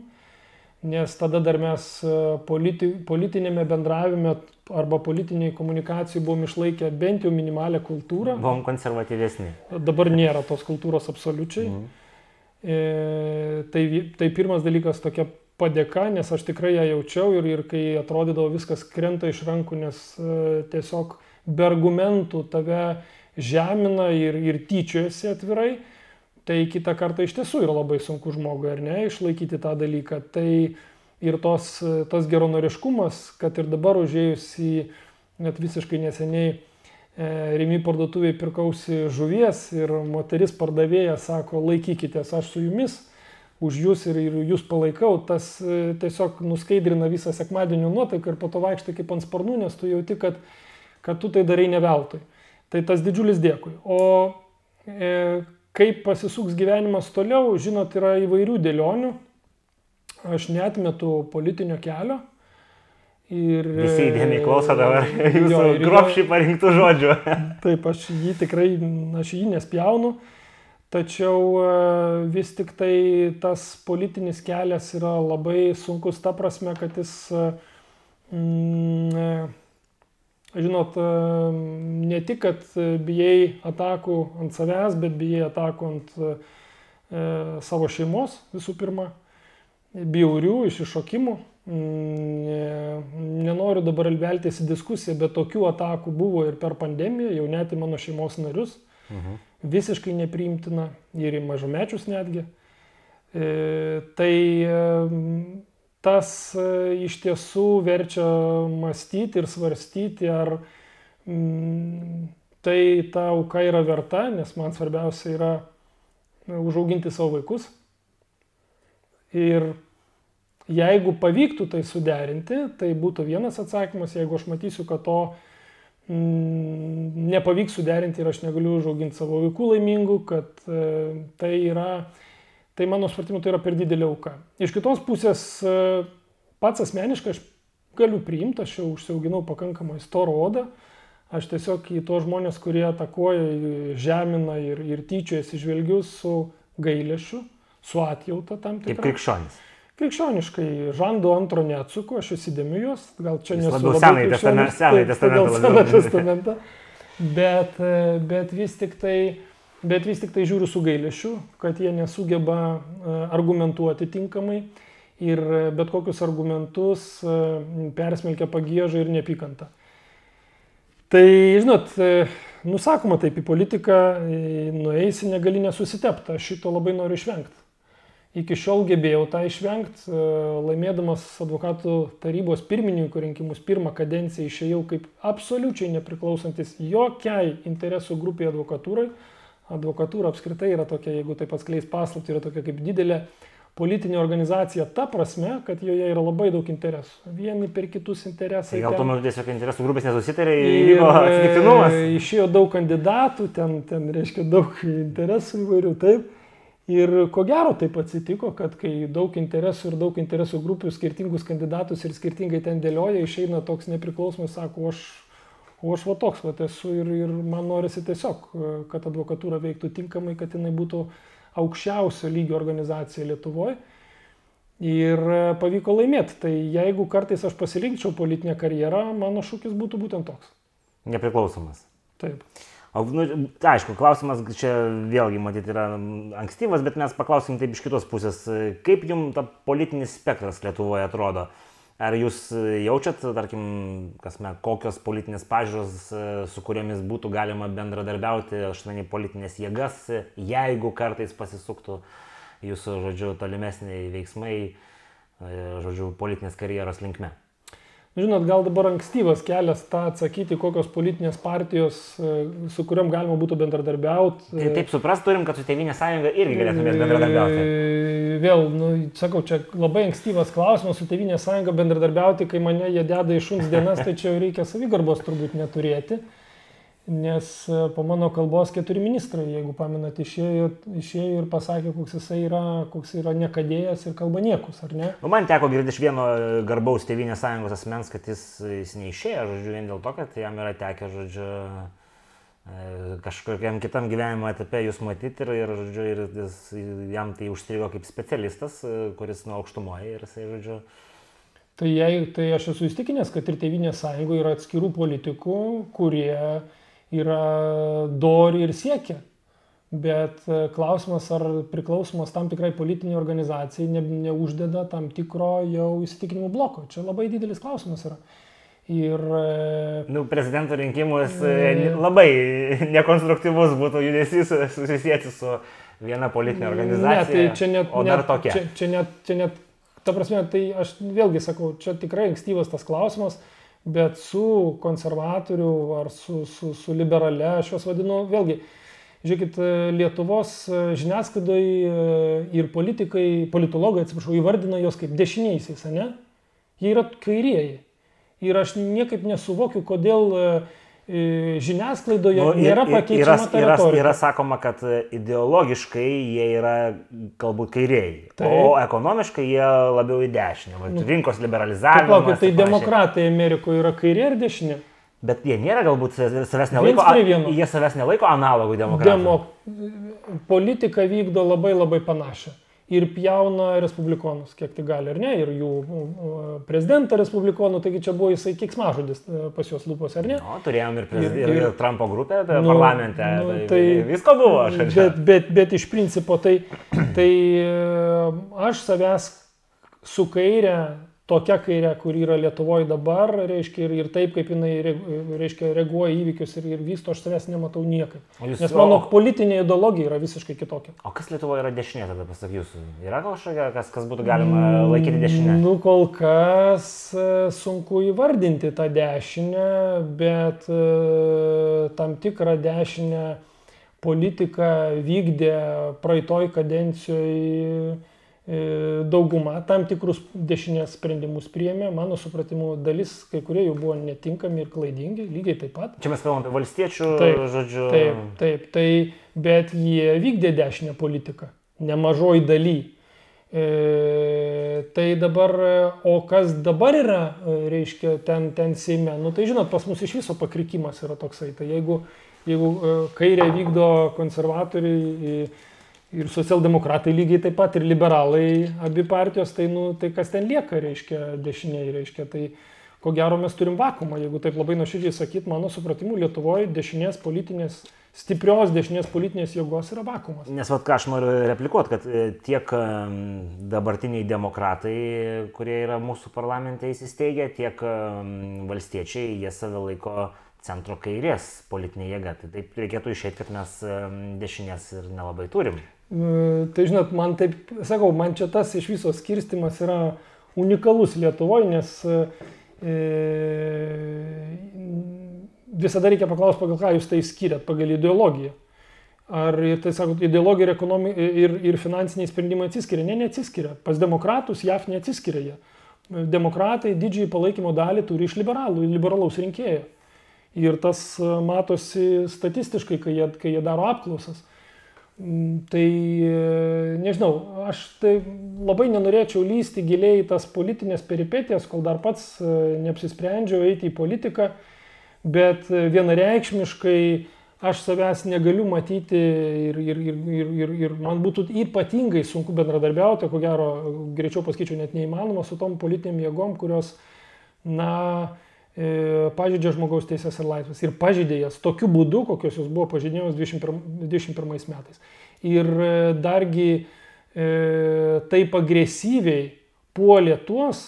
nes tada dar mes e, politi, politinėme bendravime arba politiniai komunikacijai buvom išlaikę bent jau minimalę kultūrą. Buvom konservatyvesni. Dabar nėra tos kultūros absoliučiai. Mhm. E, tai, tai pirmas dalykas tokia padėka, nes aš tikrai ją jaučiau ir, ir kai atrodydavo viskas krenta iš rankų, nes e, tiesiog be argumentų tave žemina ir, ir tyčiojasi atvirai, tai kitą kartą iš tiesų yra labai sunku žmogui, ar ne, išlaikyti tą dalyką. Tai ir tos, tas geronoriškumas, kad ir dabar užėjus į net visiškai neseniai e, Rimi parduotuviai pirkausi žuvies ir moteris pardavėja sako, laikykitės, aš su jumis už jūs ir, ir jūs palaikau, tas e, tiesiog nuskaidrina visą sekmadienio nuotaiką ir po to vaikštai kaip ant sparnų, nes tu jauti, kad, kad tu tai darai ne veltui. Tai tas didžiulis dėkui. O e, kaip pasisuks gyvenimas toliau, žinot, yra įvairių dėlionių. Aš netmetu politinio kelio. Ir, Visi įdėmiai klauso dabar jūsų gropšiai parinktų žodžių. Taip, aš jį tikrai, aš jį nespjaunu. Tačiau e, vis tik tai tas politinis kelias yra labai sunkus ta prasme, kad jis, mm, e, žinot, ne tik, kad bijai atakų ant savęs, bet bijai atakų ant savo šeimos visų pirma, bjaurių iššokimų. Nenoriu dabar veltis į diskusiją, bet tokių atakų buvo ir per pandemiją, jau net į mano šeimos narius. Mhm visiškai nepriimtina ir į mažamečius netgi. E, tai e, tas e, iš tiesų verčia mąstyti ir svarstyti, ar mm, tai ta auka yra verta, nes man svarbiausia yra užauginti savo vaikus. Ir jeigu pavyktų tai suderinti, tai būtų vienas atsakymas, jeigu aš matysiu, kad to mm, nepavyks suderinti ir aš negaliu užauginti savo vaikų laimingų, kad e, tai yra, tai mano supratimu, tai yra per didelė auka. Iš kitos pusės, e, pats asmeniškai aš galiu priimti, aš jau užsiauginau pakankamai storą odą, aš tiesiog į tos žmonės, kurie atakuoja, žemina ir, ir tyčiojasi žvelgiu su gailėšiu, su atjauta tam tikrą. Kaip krikščionis. Krikščioniškai, žando antro neatsuku, aš įsidėmiu juos, gal čia nesu labiau senai testamentą. Senai testamentą. Senai testamentą. Bet, bet, vis tik tai, bet vis tik tai žiūriu su gailėšiu, kad jie nesugeba e, argumentuoti tinkamai ir bet kokius argumentus e, persmelkia pagėžą ir nepykantą. Tai, žinot, e, nusakoma taip į politiką, nueisi negali nesusitepti, aš šito labai noriu išvengti. Iki šiol gebėjau tą išvengti, e, laimėdamas advokatų tarybos pirmininkų rinkimus pirmą kadenciją išėjau kaip absoliučiai nepriklausantis jokiai interesų grupiai advokatūrai. Advokatūra apskritai yra tokia, jeigu taip atskleis paslapti, yra tokia kaip didelė politinė organizacija ta prasme, kad joje yra labai daug interesų. Vieni per kitus interesai. Tai gal tuo metu tiesiog interesų grupės nesusitarė, įvyko atsitiktinumas. Išėjo daug kandidatų, ten, ten reiškia daug interesų įvairių, taip. Ir ko gero taip atsitiko, kad kai daug interesų ir daug interesų grupių skirtingus kandidatus ir skirtingai ten dėlioja, išeina toks nepriklausomas, sako, aš, o aš va toks va esu ir, ir man norisi tiesiog, kad advokatūra veiktų tinkamai, kad jinai būtų aukščiausio lygio organizacija Lietuvoje. Ir pavyko laimėti. Tai jeigu kartais aš pasirinkčiau politinę karjerą, mano šūkis būtų būtent toks. Nepriklausomas. Taip. Nu, aišku, klausimas čia vėlgi, matyt, yra ankstyvas, bet mes paklausim taip iš kitos pusės. Kaip jums ta politinis spektras Lietuvoje atrodo? Ar jūs jaučiat, tarkim, kasme, kokios politinės pažiūros, su kuriomis būtų galima bendradarbiauti, aš manau, politinės jėgas, jeigu kartais pasisuktų jūsų, žodžiu, tolimesniai veiksmai, žodžiu, politinės karjeros linkme? Žinot, gal dabar ankstyvas kelias tą atsakyti, kokios politinės partijos, e, su kuriuom galima būtų bendradarbiauti. Tai taip supras turim, kad su Tevinė sąjunga irgi galėtumės bendradarbiauti. E, vėl, nu, sakau, čia labai ankstyvas klausimas su Tevinė sąjunga bendradarbiauti, kai mane jie deda į šuns dienas, tai čia jau reikia savigarbos turbūt neturėti. Nes e, po mano kalbos keturi ministrai, jeigu pamenat, išėjo, išėjo ir pasakė, koks jisai yra, koks yra nekadėjas ir kalba niekus, ar ne? Nu, man teko girdėti iš vieno garbaus Tevinės sąjungos asmens, kad jis, jis neišėjo, žodžiu, vien dėl to, kad jam yra tekę, žodžiu, e, kažkokiam kitam gyvenimo etape jūs matyti ir, ir, žodžiu, ir jis, jam tai užstrigo kaip specialistas, e, kuris nuo aukštumoje ir jisai, žodžiu, Tai, jei, tai aš esu įstikinęs, kad ir Tevinės sąjungoje yra atskirų politikų, kurie yra dori ir siekia. Bet e, klausimas, ar priklausomas tam tikrai politiniai organizacijai ne, neuždeda tam tikro jau įsitikinimų bloko. Čia labai didelis klausimas yra. Ir... E, nu, prezidento rinkimus e, labai nekonstruktyvus būtų judesys susisieti su viena politinė organizacija. Ne, tai čia net, o dar tokia. Čia, čia, net, čia net, ta prasme, tai aš vėlgi sakau, čia tikrai ankstyvas tas klausimas bet su konservatorių ar su, su, su liberale, aš juos vadinu, vėlgi, žiūrėkit, Lietuvos žiniasklaidai ir politikai, politologai, atsiprašau, įvardina juos kaip dešiniaisiais, ne? Jie yra kairieji. Ir aš niekaip nesuvokiu, kodėl uh, žiniasklaidoje nu, nėra pakeičiama yra, yra, yra sakoma, kad ideologiškai jie yra galbūt kairieji, tai. o ekonomiškai jie labiau į dešinę. Va, nu, rinkos liberalizavimas. Palaukit, tai demokratai Amerikoje yra kairė ar dešinė? Bet jie nėra galbūt savęs nelaiko, jie savęs nelaiko analogų demokratų. Demo, politika vykdo labai labai panašią ir pjauna respublikonus, kiek tai gali, ar ne, ir jų prezidentą respublikonų, taigi čia buvo jisai kiksmažodis e, pas juos lūpos, ar ne? O, turėjom ir, ir, ir, ir Trumpo grupę nu, parlamente, nu, tai, tai visko buvo. Aš, bet, bet, bet iš principo tai, tai e, aš savęs su kairė tokia kairė, kur yra Lietuvoje dabar, reiškia, ir, ir taip, kaip jinai reiškia, reaguoja įvykius ir, ir vysto, aš savęs nematau niekaip. Jūs, Nes mano o, politinė ideologija yra visiškai kitokia. O kas Lietuvoje yra dešinė, tada pasak jūsų? Yra kažkokia, kas, kas būtų galima laikyti dešinę? Nu, kol kas e, sunku įvardinti tą dešinę, bet e, tam tikrą dešinę politiką vykdė praeitoj kadencijoje dauguma tam tikrus dešinės sprendimus priėmė, mano supratimu, dalis kai kurie jų buvo netinkami ir klaidingi, lygiai taip pat. Čia mes kalbame apie valstiečių, taip, žodžiu. Taip, taip, tai, bet jie vykdė dešinę politiką, nemažoj daly. E, tai dabar, o kas dabar yra, reiškia, ten, ten Seime, nu tai žinot, pas mus iš viso pakrikimas yra toksai. Tai jeigu, jeigu kairė vykdo konservatoriai, ir socialdemokratai lygiai taip pat, ir liberalai, abi partijos, tai, nu, tai kas ten lieka, reiškia, dešiniai, reiškia, tai ko gero mes turim vakumą, jeigu taip labai nuoširdžiai sakyt, mano supratimu, Lietuvoje dešinės politinės, stiprios dešinės politinės jėgos yra vakumas. Nes vad ką aš noriu replikuoti, kad e, tiek dabartiniai demokratai, kurie yra mūsų parlamente įsisteigę, tiek valstiečiai, jie save laiko centro kairės politinė jėga. Tai taip reikėtų išėti, kad mes dešinės ir nelabai turim. Nu, tai žinot, man taip, sakau, man čia tas iš viso skirstimas yra unikalus Lietuvoje, nes e, visada reikia paklausti, pagal ką jūs tai skiriat, pagal ideologiją. Ar tai sakot, ideologija ir, ekonomi, ir, ir finansiniai sprendimai atsiskiria? Ne, neatsiskiria. Pas demokratus JAF neatsiskiria jie. Demokratai didžiai palaikymo dalį turi iš liberalų, liberalaus rinkėjo. Ir tas matosi statistiškai, kai jie, kai jie daro apklausas. Mm, tai nežinau, aš tai labai nenorėčiau lysti giliai į tas politinės peripetijas, kol dar pats e, neapsisprendžiau eiti į politiką, bet vienareikšmiškai aš savęs negaliu matyti ir, ir, ir, ir, ir, ir man būtų ypatingai sunku bendradarbiauti, ko gero, greičiau pasakyčiau, net neįmanoma su tom politiniam jėgom, kurios, na, E, pažydžia žmogaus teisės ir laisvės. Ir pažydė jas tokiu būdu, kokios jos buvo pažydėjamos 21 metais. Ir e, dargi e, taip agresyviai puolė tuos,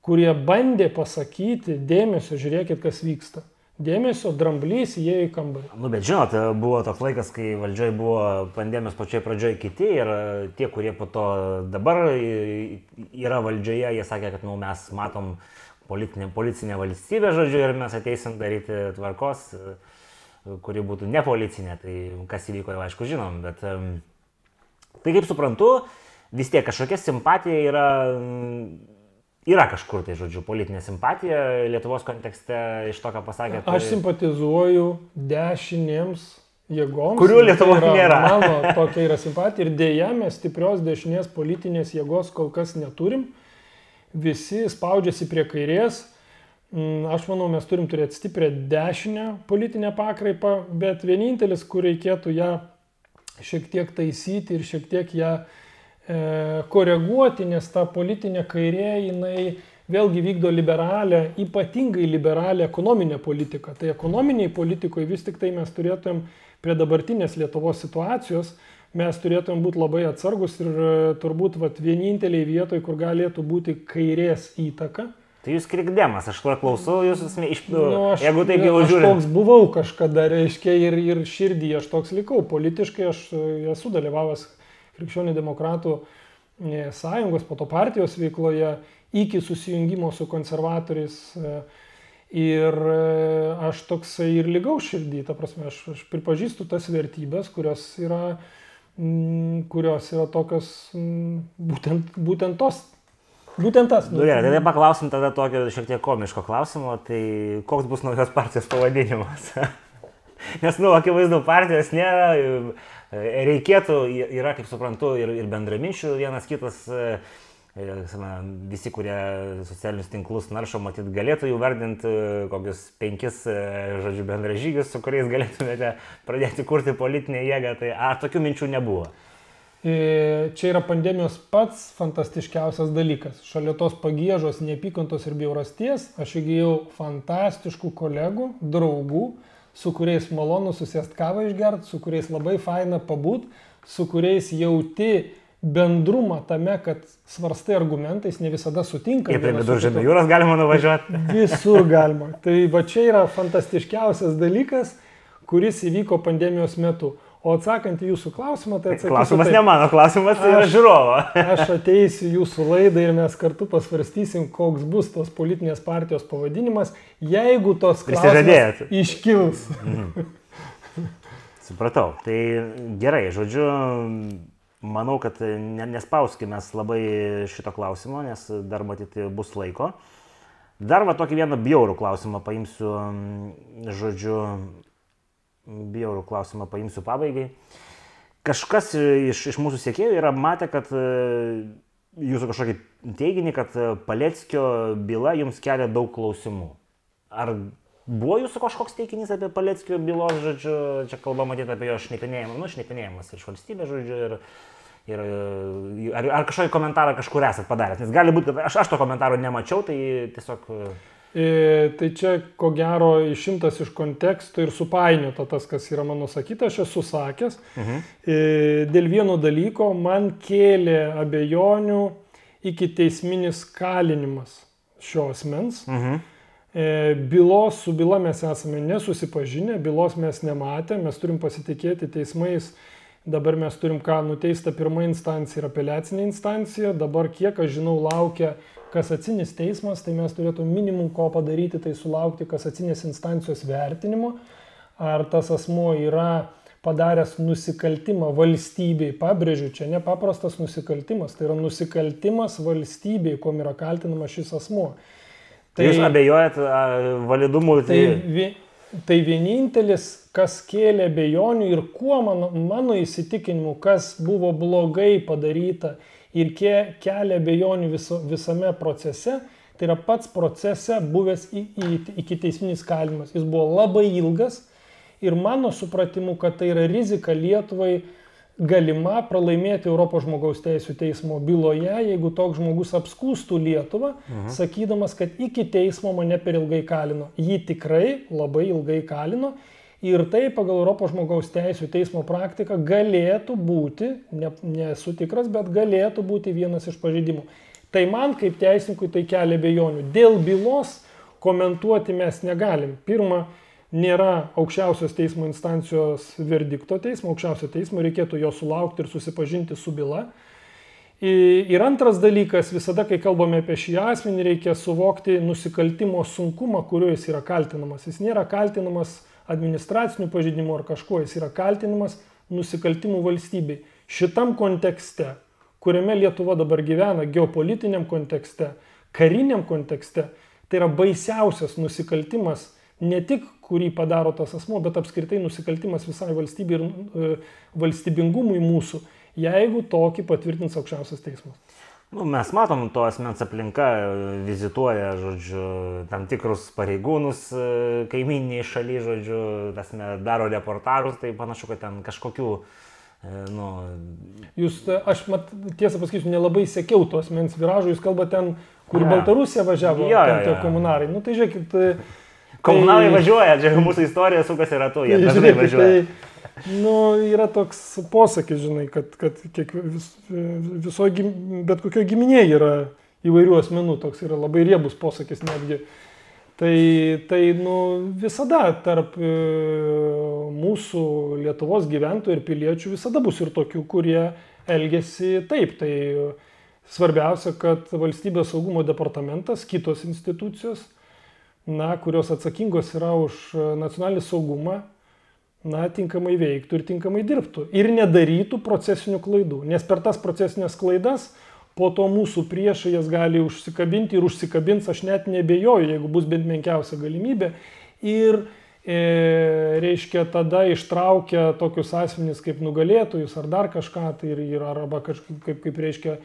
kurie bandė pasakyti, dėmesio, žiūrėkit, kas vyksta. Dėmesio, dramblys įėjo į kambarį. Nu, bet žinot, buvo toks laikas, kai valdžioj buvo pandemijos pačioj pradžioj kiti ir tie, kurie po to dabar yra valdžioje, jie sakė, kad nu, mes matom uh, politinė, policinė valstybė, žodžiu, ir mes ateisim daryti tvarkos, kuri būtų ne policinė, tai kas įvyko jau aišku žinom, bet tai kaip suprantu, vis tiek kažkokia simpatija yra, yra kažkur tai, žodžiu, politinė simpatija Lietuvos kontekste iš to, ką pasakė. Tai... Aš simpatizuoju dešinėms jėgoms. Kurių Lietuvoje tai nėra. Mano tokia yra simpatija ir dėja mes stiprios dešinės politinės jėgos kol kas neturim visi spaudžiasi prie kairės. Mm, aš manau, mes turim turėti stiprią dešinę politinę pakraipą, bet vienintelis, kur reikėtų ją šiek tiek taisyti ir šiek tiek ją e, koreguoti, nes ta politinė kairė, jinai vėlgi vykdo liberalę, ypatingai liberalę ekonominę politiką. Tai ekonominiai politikoje vis tik tai mes turėtumėm prie dabartinės Lietuvos situacijos mes turėtumėm būti labai atsargus ir e, turbūt vat, vieninteliai vietoj, kur galėtų būti kairės įtaka. Tai jūs krikdemas, aš tuo klausau, jūs iš... Nu, aš, jeigu taip jau žiūriu. Aš toks buvau kažkada, reiškia, ir, ir širdį aš toks likau. Politiškai aš e, esu dalyvavęs krikščionių demokratų e, sąjungos, po to partijos veikloje, iki susijungimo su konservatoriais. Ir aš toksai ir lygau širdį, ta prasme, aš, aš pripažįstu tas vertybės, kurios yra uh, kurios yra tokios mm, būtent, būtent tos. Būtent tas. Nu, gerai, tai paklausim tada tokio šiek tiek komiško klausimo, tai koks bus naujos partijos pavadinimas? Nes, nu, akivaizdu, partijos nėra, reikėtų, yra, kaip suprantu, ir, ir bendraminčių vienas kitas visi, kurie socialinius tinklus naršo, matyt, galėtų jų vardinti kokius penkis, e, žodžiu, bendražygius, su kuriais galėtumėte pradėti kurti politinę jėgą. Tai ar tokių minčių nebuvo? E, čia yra pandemijos pats fantastiškiausias dalykas. Šalia tos pagėžos, neapykantos ir bjaurasties aš įgyjau fantastiškų kolegų, draugų, su kuriais malonu susėst kavą išgert, su kuriais labai faina pabūt, su kuriais jauti bendrumą tame, kad svarstai argumentais ne visada sutinka. Ir prie viduržėmio jūros galima nuvažiuoti. Visur galima. Tai va čia yra fantastiškiausias dalykas, kuris įvyko pandemijos metu. O atsakant į jūsų klausimą, tai atsakysiu. Klausimas taip, ne mano, klausimas tai yra žiūrovo. aš ateisiu jūsų laidą ir mes kartu pasvarstysim, koks bus tos politinės partijos pavadinimas, jeigu tos klausimas iškils. Mhm. Supratau. Tai gerai, žodžiu, manau, kad nespauskime labai šito klausimo, nes dar matyti bus laiko. Dar va tokį vieną bjaurų klausimą paimsiu, žodžiu, bjaurų klausimą paimsiu pabaigai. Kažkas iš, iš mūsų sėkėjų yra matę, kad e, jūsų kažkokį teiginį, kad Paleckio byla jums kelia daug klausimų. Ar buvo jūsų kažkoks teikinys apie Paleckio bylos, žodžiu, čia kalba matyti apie jo šnipinėjimą, nu, šnipinėjimas iš valstybės, žodžiu, ir, ir ar, ar kažkokį komentarą kažkur esat padaręs, nes gali būti, kad aš, aš to komentaro nemačiau, tai tiesiog... E, tai čia ko gero išimtas iš konteksto ir supainiota tas, kas yra mano sakyta, aš esu sakęs. Mhm. E, dėl vieno dalyko man kėlė abejonių iki teisminis kalinimas šio asmens. Mhm. E, bylos su byla mes esame nesusipažinę, bylos mes nematę, mes turim pasitikėti teismais. Dabar mes turim ką nuteista pirmą instanciją ir apeliacinė instancija. Dabar, kiek aš žinau, laukia kasacinis teismas, tai mes turėtume minimum ko padaryti, tai sulaukti kasacinės instancijos vertinimo, ar tas asmo yra padaręs nusikaltimą valstybei, pabrėžiu, čia nepaprastas nusikaltimas, tai yra nusikaltimas valstybei, kuom yra kaltinamas šis asmo. Tai, Jūs abejojat validumu? Tai, vi, tai vienintelis, kas kėlė bejonių ir kuo mano, mano įsitikinimu, kas buvo blogai padaryta ir ke, kelia bejonių viso, visame procese, tai yra pats procese buvęs iki teisminis kalimas. Jis buvo labai ilgas ir mano supratimu, kad tai yra rizika Lietuvai galima pralaimėti Europos žmogaus teisų teismo byloje, jeigu toks žmogus apskūstų Lietuvą, mhm. sakydamas, kad iki teismo mane per ilgai kalino. Jį tikrai labai ilgai kalino Ir tai pagal Europos žmogaus teisų teismo praktiką galėtų būti, ne, nesu tikras, bet galėtų būti vienas iš pažeidimų. Tai man kaip teisininkui tai kelia bejonių. Dėl bylos komentuoti mes negalim. Pirma, nėra aukščiausios teismo instancijos verdikto teismo, aukščiausio teismo, reikėtų jo sulaukti ir susipažinti su byla. Ir antras dalykas, visada, kai kalbame apie šį asmenį, reikia suvokti nusikaltimo sunkumą, kuriuo jis yra kaltinamas. Jis nėra kaltinamas administraciniu pažeidimu ar kažkuo, jis yra kaltinimas nusikaltimų valstybei. Šitam kontekste, kuriame Lietuva dabar gyvena, geopolitiniam kontekste, kariniam kontekste, tai yra baisiausias nusikaltimas, ne tik kurį padaro tas asmo, bet apskritai nusikaltimas visai valstybei ir e, valstybingumui mūsų, jeigu tokį patvirtins aukščiausias teismas. Nu, mes matom, to asmens aplinka vizituoja, žodžiu, tam tikrus pareigūnus e, kaiminiai šaly, žodžiu, tasme, daro reportažus, tai panašu, kad ten kažkokių, e, nu... Jūs, aš mat, tiesą pasakysiu, nelabai sekiau to asmens viražų, jūs kalbate ten, kur ja. Baltarusija važiavo, ja, ja, ja. tie komunarai. Nu, tai žiūrėkit. Komunarai tai... važiuoja, čia mūsų istorija sukasi ratu, jie tai, dažnai važiuoja. Tai, Nu, yra toks posakis, žinai, kad, kad kiek vis, viso, bet kokio giminėje yra įvairių asmenų, toks yra labai riebus posakis netgi. Tai, tai nu, visada tarp e, mūsų Lietuvos gyventojų ir piliečių visada bus ir tokių, kurie elgesi taip. Tai svarbiausia, kad valstybės saugumo departamentas, kitos institucijos, na, kurios atsakingos yra už nacionalinį saugumą, na, tinkamai veiktų ir tinkamai dirbtų. Ir nedarytų procesinių klaidų. Nes per tas procesinės klaidas po to mūsų priešai jas gali užsikabinti ir užsikabins, aš net nebejoju, jeigu bus bent menkiausia galimybė. Ir e, reiškia tada ištraukia tokius asmenys kaip nugalėtojus ar dar kažką, tai ir, ir arba kažkaip kaip, kaip reiškia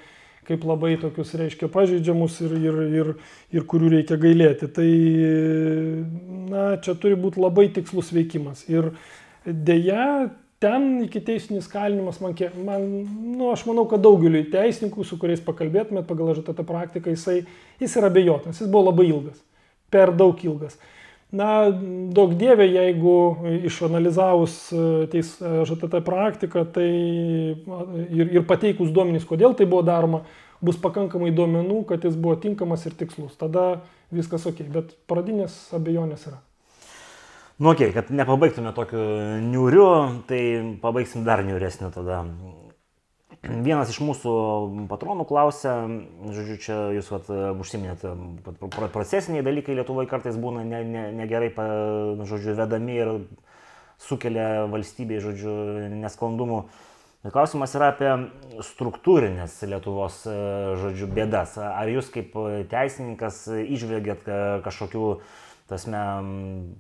kaip labai tokius, reiškia, pažeidžiamus ir, ir, ir, ir kurių reikia gailėti. Tai, na, čia turi būti labai tikslus veikimas. Ir Deja, ten iki teisinis kalinimas man, man nu, aš manau, kad daugeliu teisininkų, su kuriais pakalbėtumėt pagal ŽTT praktiką, jisai, jis yra bejotinas, jis buvo labai ilgas, per daug ilgas. Na, daug dievė, jeigu išanalizavus e, teis e, ŽTT praktiką tai, ir, ir pateikus duomenys, kodėl tai buvo daroma, bus pakankamai duomenų, kad jis buvo tinkamas ir tikslus. Tada viskas ok, bet pradinės abejonės yra. Nu, okay, kad nepabaigtume tokiu niuriu, tai pabaigsim dar niuresniu tada. Vienas iš mūsų patronų klausia, žodžiu, čia jūs vat, užsiminėt, procesiniai dalykai Lietuvoje kartais būna negerai, ne, ne žodžiu, vedami ir sukelia valstybėje, žodžiu, nesklandumų. Klausimas yra apie struktūrinės Lietuvos, žodžiu, bėdas. Ar jūs kaip teisininkas išvelgėt kažkokių tasme,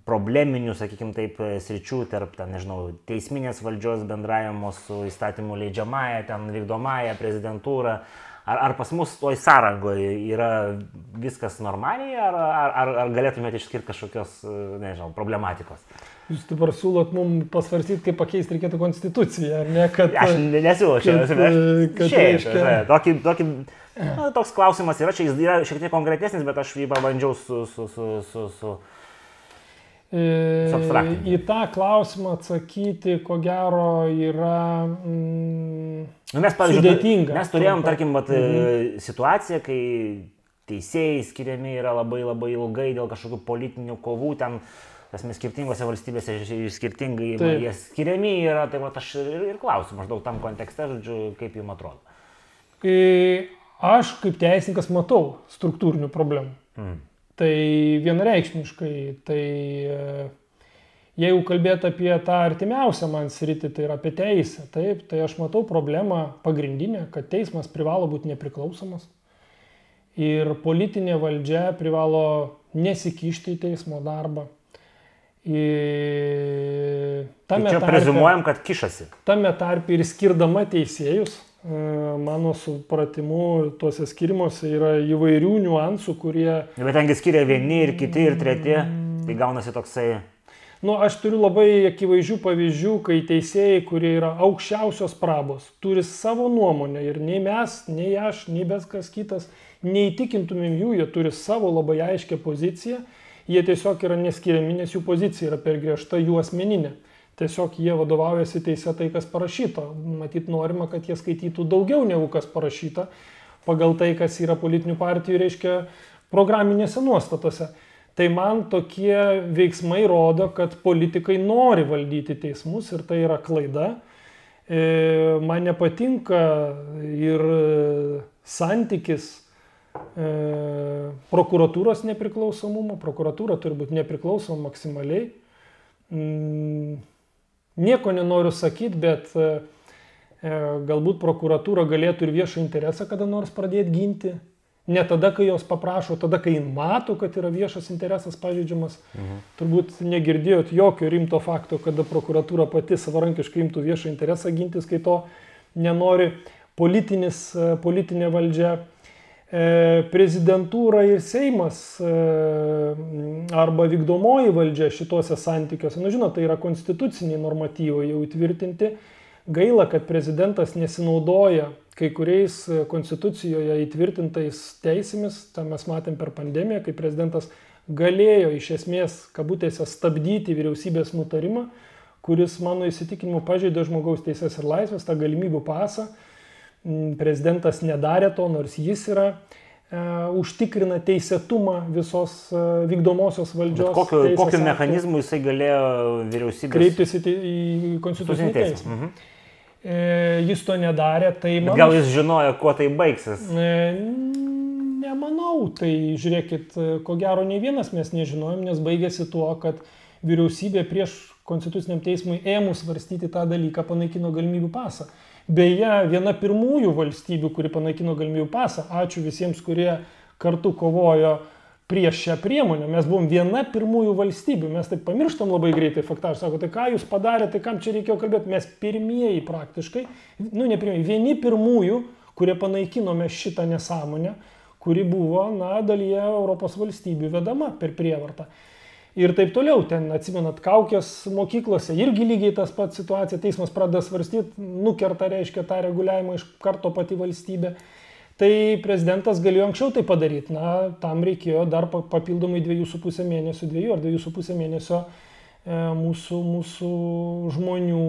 probleminių, sakykime taip, sričių tarp, ten, nežinau, teisminės valdžios bendravimo su įstatymų leidžiamąją, ten vykdomąją prezidentūrą, Ar, ar pas mus toj sąrangoje yra viskas normaliai, ar, ar, ar, galėtumėte išskirti kažkokios, nežinau, problematikos? Jūs dabar siūlot mums pasvarstyti, kaip pakeisti reikėtų konstituciją, ar ne? Kad, aš nesiūlau čia, kad, kad šiaip, reiškia... tokį, tokį, na, toks klausimas yra, čia jis yra šiek tiek konkretesnis, bet aš jį pabandžiau su, su, su, su, su Į tą klausimą atsakyti, ko gero, yra mm, nu, mes, sudėtinga. Mes turėjom, tarkim, vat, mhm. situaciją, kai teisėjai skiriami yra labai labai ilgai dėl kažkokių politinių kovų, ten, tasme, skirtingose valstybėse skirtingai Taip. jie skiriami yra, tai vat, aš ir, ir klausiu maždaug tam kontekste, žodžiu, kaip jums atrodo. Aš kaip teisininkas matau struktūrinių problemų. Mm. Tai vienareikšmiškai, tai e, jeigu kalbėt apie tą artimiausią man sritį, tai yra apie teisę, taip, tai aš matau problemą pagrindinę, kad teismas privalo būti nepriklausomas ir politinė valdžia privalo nesikišti į teismo darbą. Ir tame tai čia tarpe, prezumuojam, kad kišasi. Tame tarp ir skirdama teisėjus, mano supratimu, tuose skirimuose yra įvairių niuansų, kurie... Bet tengi skiria vieni ir kiti ir treti, tai gaunasi toksai... Nu, aš turiu labai akivaizdžių pavyzdžių, kai teisėjai, kurie yra aukščiausios prabos, turi savo nuomonę ir nei mes, nei aš, nei bet kas kitas neįtikintumėm jų, jie turi savo labai aiškę poziciją, jie tiesiog yra neskiriami, nes jų pozicija yra per griežta jų asmeninė. Tiesiog jie vadovaujasi teisė tai, kas parašyta. Matyt, norima, kad jie skaitytų daugiau negu kas parašyta pagal tai, kas yra politinių partijų, reiškia, programinėse nuostatose. Tai man tokie veiksmai rodo, kad politikai nori valdyti teismus ir tai yra klaida. E, man nepatinka ir santykis e, prokuratūros nepriklausomumo. Prokuratūra turi būti nepriklausoma maksimaliai. Nieko nenoriu sakyti, bet e, e, galbūt prokuratūra galėtų ir viešą interesą kada nors pradėti ginti. Ne tada, kai jos paprašo, tada, kai mato, kad yra viešas interesas pažeidžiamas. Mhm. Turbūt negirdėjot jokio rimto fakto, kada prokuratūra pati savarankiškai imtų viešą interesą gintis, kai to nenori politinis, e, politinė valdžia. E, prezidentūra ir Seimas e, arba vykdomoji valdžia šituose santykiuose, nu žinot, tai yra konstituciniai normatyvai jau įtvirtinti. Gaila, kad prezidentas nesinaudoja kai kuriais konstitucijoje įtvirtintais teisėmis, tą mes matėm per pandemiją, kai prezidentas galėjo iš esmės, kabutėse, stabdyti vyriausybės nutarimą, kuris mano įsitikinimu pažeidė žmogaus teisės ir laisvės, tą galimybių pasą prezidentas nedarė to, nors jis yra e, užtikrina teisėtumą visos e, vykdomosios valdžios. Bet kokiu, kokiu mechanizmu jisai galėjo vyriausybės kreiptis į, į konstitucinį teismą. Mhm. E, jis to nedarė, tai man... Gal jis žinojo, kuo tai baigsis? Nemanau, tai žiūrėkit, ko gero nei vienas mes nežinojom, nes baigėsi tuo, kad vyriausybė prieš konstituciniam teismui ėmus svarstyti tą dalyką panaikino galimybių pasą. Beje, viena pirmųjų valstybių, kuri panaikino galimybių pasą, ačiū visiems, kurie kartu kovojo prieš šią priemonę. Mes buvom viena pirmųjų valstybių, mes taip pamirštam labai greitai faktą. Aš sakau, tai ką jūs padarėte, tai kam čia reikėjo kalbėti, mes pirmieji praktiškai, nu ne pirmieji, vieni pirmųjų, kurie panaikinome šitą nesąmonę, kuri buvo, na, dalyje Europos valstybių vedama per prievartą ir taip toliau. Ten atsimenat, kaukės mokyklose irgi lygiai tas pats situacija, teismas pradeda svarstyti, nukerta reiškia tą reguliavimą iš karto pati valstybė. Tai prezidentas galėjo anksčiau tai padaryti, na, tam reikėjo dar papildomai 2,5 mėnesio, 2 ar 2,5 mėnesio e, mūsų, mūsų žmonių,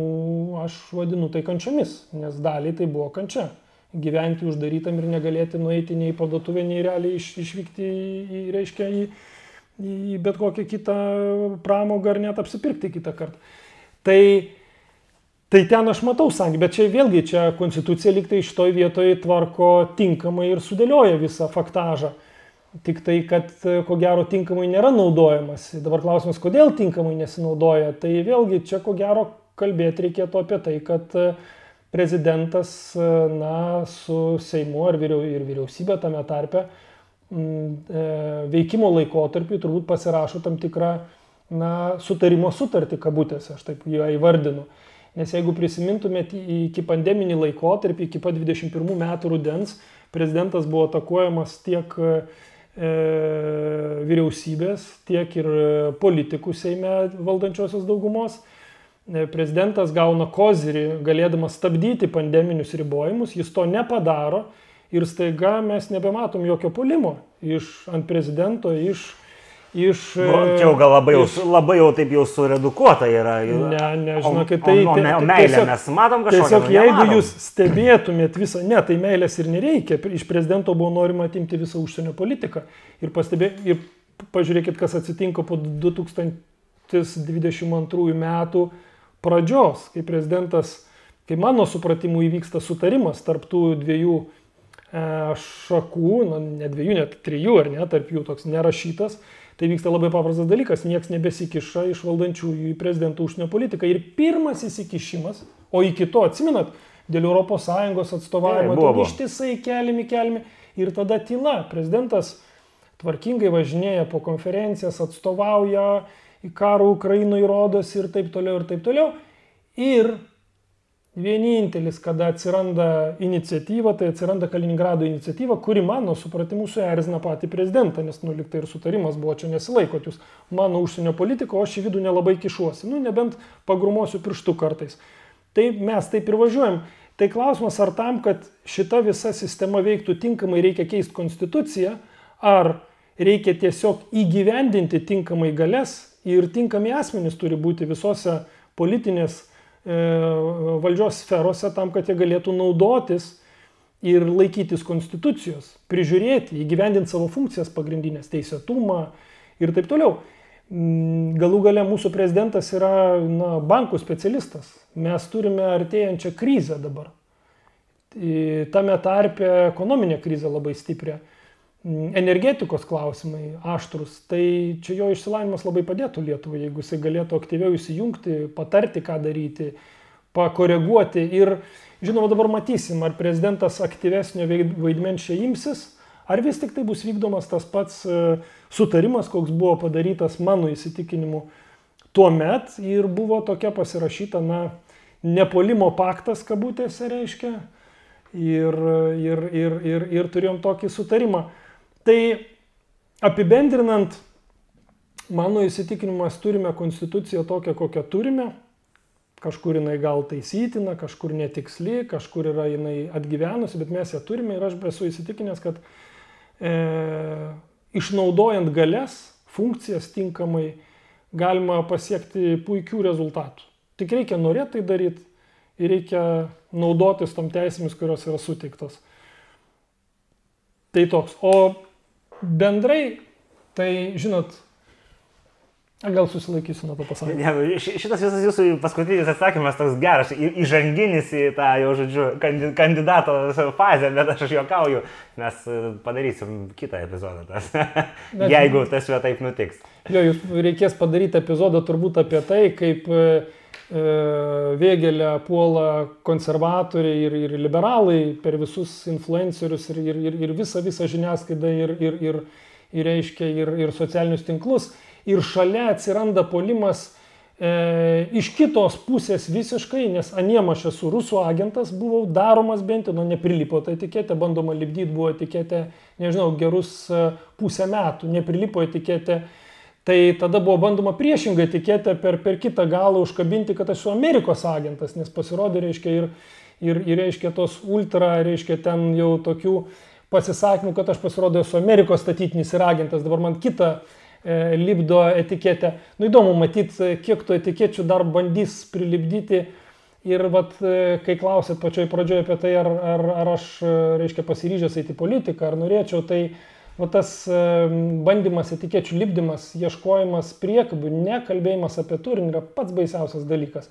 aš vadinu tai kančiomis, nes daliai tai buvo kančia gyventi uždarytam ir negalėti nueiti nei į parduotuvę, nei realiai iš, išvykti į, reiškia, į, į bet kokią kitą pramogą ar net apsipirkti kitą kartą. Tai, tai ten aš matau sankį, bet čia vėlgi čia konstitucija liktai šitoj vietoje tvarko tinkamai ir sudėlioja visą faktažą. Tik tai, kad ko gero tinkamai nėra naudojamas. Dabar klausimas, kodėl tinkamai nesinaudoja. Tai vėlgi čia ko gero kalbėti reikėtų apie tai, kad prezidentas na, su Seimu ir vyriausybė tame tarpe m, veikimo laikotarpiu turbūt pasirašo tam tikrą na, sutarimo sutartį, kabutėse, aš taip ją įvardinu. Nes jeigu prisimintumėt iki pandeminį laikotarpį, iki pat 21 metų rudens, prezidentas buvo atakuojamas tiek e, vyriausybės, tiek ir politikų Seime valdančiosios daugumos. E, prezidentas gauna kozirį, galėdamas stabdyti pandeminius ribojimus, jis to nepadaro ir staiga mes nebematom jokio polimo iš ant prezidento, iš iš... Nu, čia jau gal labai, iš, jau, labai jau taip jau suredukuota yra. Ne, ne, žinokit, tai... O, o, o meilė tiesiog, mes matom kažką. Tiesiog nu, jeigu jūs stebėtumėt visą, ne, tai meilės ir nereikia, iš prezidento buvo norima atimti visą užsienio politiką. Ir, pastebė, ir pažiūrėkit, kas atsitinka po 2022 metų pradžios, kai prezidentas, kai mano supratimu įvyksta sutarimas tarp tų dviejų šakų, nu, ne dviejų, net trijų, ar ne, tarp jų toks nerašytas, tai vyksta labai paprastas dalykas, niekas nebesikiša iš valdančiųjų į prezidento užsienio politiką. Ir pirmas įsikišimas, o iki to atsiminat, dėl ES atstovavimo, tai ištisai keliami, keliami ir tada tyla. Prezidentas tvarkingai važinėja po konferencijas, atstovauja į karą Ukrainoje rodos ir taip toliau ir taip toliau. Ir Vienintelis, kada atsiranda iniciatyva, tai atsiranda Kaliningrado iniciatyva, kuri mano supratimu suerzina patį prezidentą, nes nu liktai ir sutarimas buvo čia nesilaikot jūs mano užsienio politiko, o aš į vidų nelabai kišuosi, nu nebent pagrumosiu pirštų kartais. Tai mes taip ir važiuojam. Tai klausimas, ar tam, kad šita visa sistema veiktų tinkamai, reikia keisti konstituciją, ar reikia tiesiog įgyvendinti tinkamai galės ir tinkami asmenys turi būti visose politinės valdžios sferose tam, kad jie galėtų naudotis ir laikytis konstitucijos, prižiūrėti, įgyvendinti savo funkcijas pagrindinės, teisėtumą ir taip toliau. Mm, galų gale mūsų prezidentas yra na, bankų specialistas. Mes turime artėjančią krizę dabar. Tame tarpe ekonominė krizė labai stiprią. Mm, energetikos klausimai aštrus, tai čia jo išsilavinimas labai padėtų Lietuvai, jeigu jisai galėtų aktyviau įsijungti, patarti, ką daryti, pakoreguoti. Ir žinoma, dabar matysim, ar prezidentas aktyvesnio vaidmens čia imsis, ar vis tik tai bus vykdomas tas pats e, sutarimas, koks buvo padarytas mano įsitikinimu tuo met ir buvo tokia pasirašyta, na, nepolimo paktas, kabutėse reiškia, ir, ir, ir, ir, ir turėjom tokį sutarimą. Tai apibendrinant, mano įsitikinimas, turime konstituciją tokią, kokią turime. Kažkur jinai gal taisytina, kažkur netiksli, kažkur yra jinai atgyvenusi, bet mes ją turime ir aš esu įsitikinęs, kad e, išnaudojant galės, funkcijas tinkamai, galima pasiekti puikių rezultatų. Tik reikia norėti tai daryti ir reikia naudotis tom teisėmis, kurios yra suteiktos. Tai toks. O bendrai, tai žinot, gal susilaikysiu nuo to pasaulio. Ne, šitas visas jūsų paskutinis atsakymas toks geras, įžanginis į tą jau, žodžiu, kandidato fazę, bet aš juokauju, mes e, padarysim kitą epizodą, tas, bet, jeigu tas jau taip nutiks. Jo, jūs reikės padaryti epizodą turbūt apie tai, kaip e, Vėgelę puola konservatoriai ir, ir liberalai per visus influencerius ir, ir, ir, visą, visą žiniasklaidą ir, ir, ir, ir, reiškia, ir, ir socialinius tinklus. Ir šalia atsiranda polimas e, iš kitos pusės visiškai, nes aniem aš esu rusų agentas, buvau daromas bent jau, nu neprilipo ta etiketė, bandoma lipdyti buvo etiketė, nežinau, gerus e, pusę metų, neprilipo etiketė Tai tada buvo bandoma priešingai etiketę per, per kitą galą užkabinti, kad aš esu Amerikos agentas, nes pasirodė, reiškia, ir, ir, ir reiškia, tos ultra, reiškia, ten jau tokių pasisakymų, kad aš pasirodau esu Amerikos statytinis ir agentas, dabar man kitą e, lipdo etiketę. Nu įdomu matyti, kiek tų etikečių dar bandys prilipdyti. Ir vat, e, kai klausėt pačioj pradžioje apie tai, ar, ar, ar aš, e, reiškia, pasiryžęs eiti politiką, ar norėčiau, tai va tas bandymas etikečių lipdymas, ieškojimas priekabių, nekalbėjimas apie turinį yra pats baisiausias dalykas.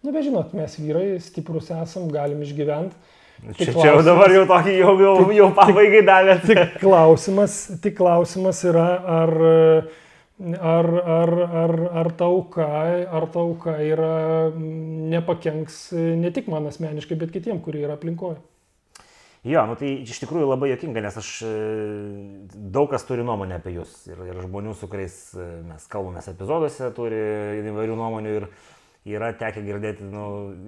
Na, bet žinot, mes vyrai stiprus esam, galim išgyventi. Čia, čia jau dabar jau tokį jau, jau, jau pabaigai davėt. Tik klausimas, tik klausimas yra, ar, ar, ar, ar, ar tauka, ar tauka yra nepakenks ne tik man asmeniškai, bet kitiem, kurie yra aplinkoje. Jo, nu tai iš tikrųjų labai jokinga, nes aš e, daug kas turi nuomonę apie jūs. Ir, ir žmonių, su kuriais e, mes kalbame epizoduose, turi įvairių nuomonių. Ir, yra tekę girdėti nu,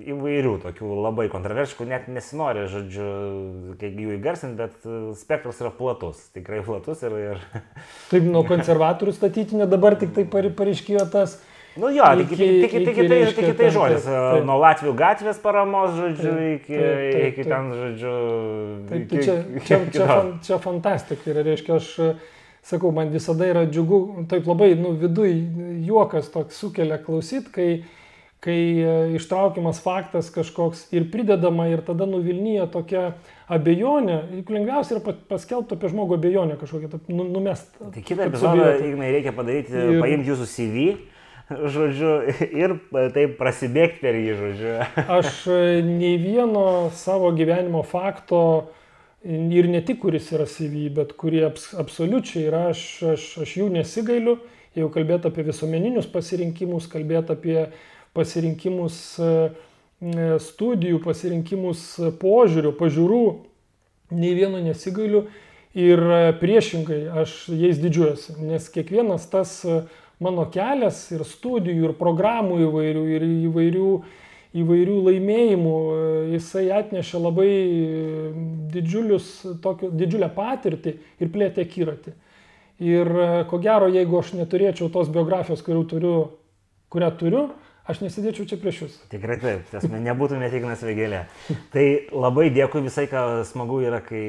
įvairių tokių labai kontroversiškų, net nesinori, žodžiu, kaip jų įgarsinti, bet e, spektras yra platus, tikrai platus. Ir, ir... Taip, nuo konservatorių statytinio dabar tik tai pareiškėjo tas. Nu jo, tik, tik, tik, tik, tik, tik kitai žodis. Nuo Latvijų gatvės paramos, žodžiu, iki, taip, taip, iki ten, žodžiu. Taip, tai čia, čia, čia, fan, čia fantastika yra, reiškia, aš sakau, man visada yra džiugu, taip labai, nu, viduj juokas toks sukelia klausyt, kai kai e, ištraukiamas faktas kažkoks ir pridedama ir tada nuvilnyja tokia abejonė, juk lengviausia yra paskelbti apie žmogų abejonę kažkokią, nu, numest. Tai kitą epizodą, Ignai, reikia padaryti, ir... paimti jūsų CV, žodžiu, ir taip prasibėgti per jį, žodžiu. Aš e, nei vieno savo gyvenimo fakto ir ne tik kuris yra CV, bet kurie abs, absoliučiai yra, aš, aš, aš jų nesigailiu, jau kalbėti apie visuomeninius pasirinkimus, kalbėti apie pasirinkimus e, e, studijų, pasirinkimus požiūrių, pažiūrų, nei vieno nesigailiu ir priešingai aš jais didžiuojuosi, nes kiekvienas tas mano kelias ir studijų, ir programų įvairių, ir įvairių, įvairių laimėjimų, jisai atnešė labai didžiulius, tokio, didžiulę patirtį ir plėtė kiratį. Ir ko gero, jeigu aš neturėčiau tos biografijos, turiu, kurią turiu aš nesidėčiau čia prieš jūs. Tikrai taip, tas nebūtumėte Ignas Vėgelė. Tai labai dėkui visai, ką smagu yra, kai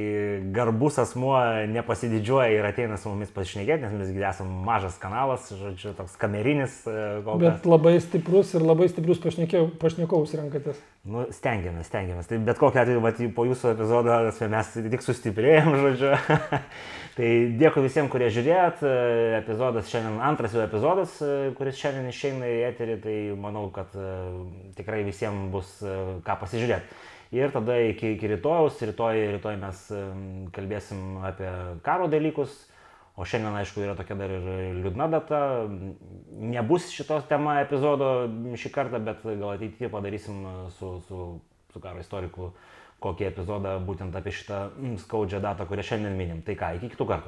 garbus asmuo nepasididžiuoja ir ateina su mumis pasišnekėti, nes mes esame mažas kanalas, žodžiu, toks kamerinis. E, bet labai stiprus ir labai stiprus pašnekovus renkatės. Nu, stengiamės, stengiamės. Tai bet kokiu atveju, po jūsų epizodo mes tik sustiprėjom, žodžiu. Tai dėkui visiems, kurie žiūrėjot. Epizodas šiandien, antras jau epizodas, kuris šiandien išeina į eterį, tai manau, kad e, tikrai visiems bus e, ką pasižiūrėti. Ir tada iki, iki rytojaus, rytoj, rytoj mes e, kalbėsim apie karo dalykus, o šiandien, aišku, yra tokia dar ir liūdna data. Nebus šitos tema epizodo šį kartą, bet gal ateityje padarysim su, su, su karo istoriku kokį epizodą būtent apie šitą mm, skaudžią datą, kurią šiandien minim. Tai ką, iki kitų kartų.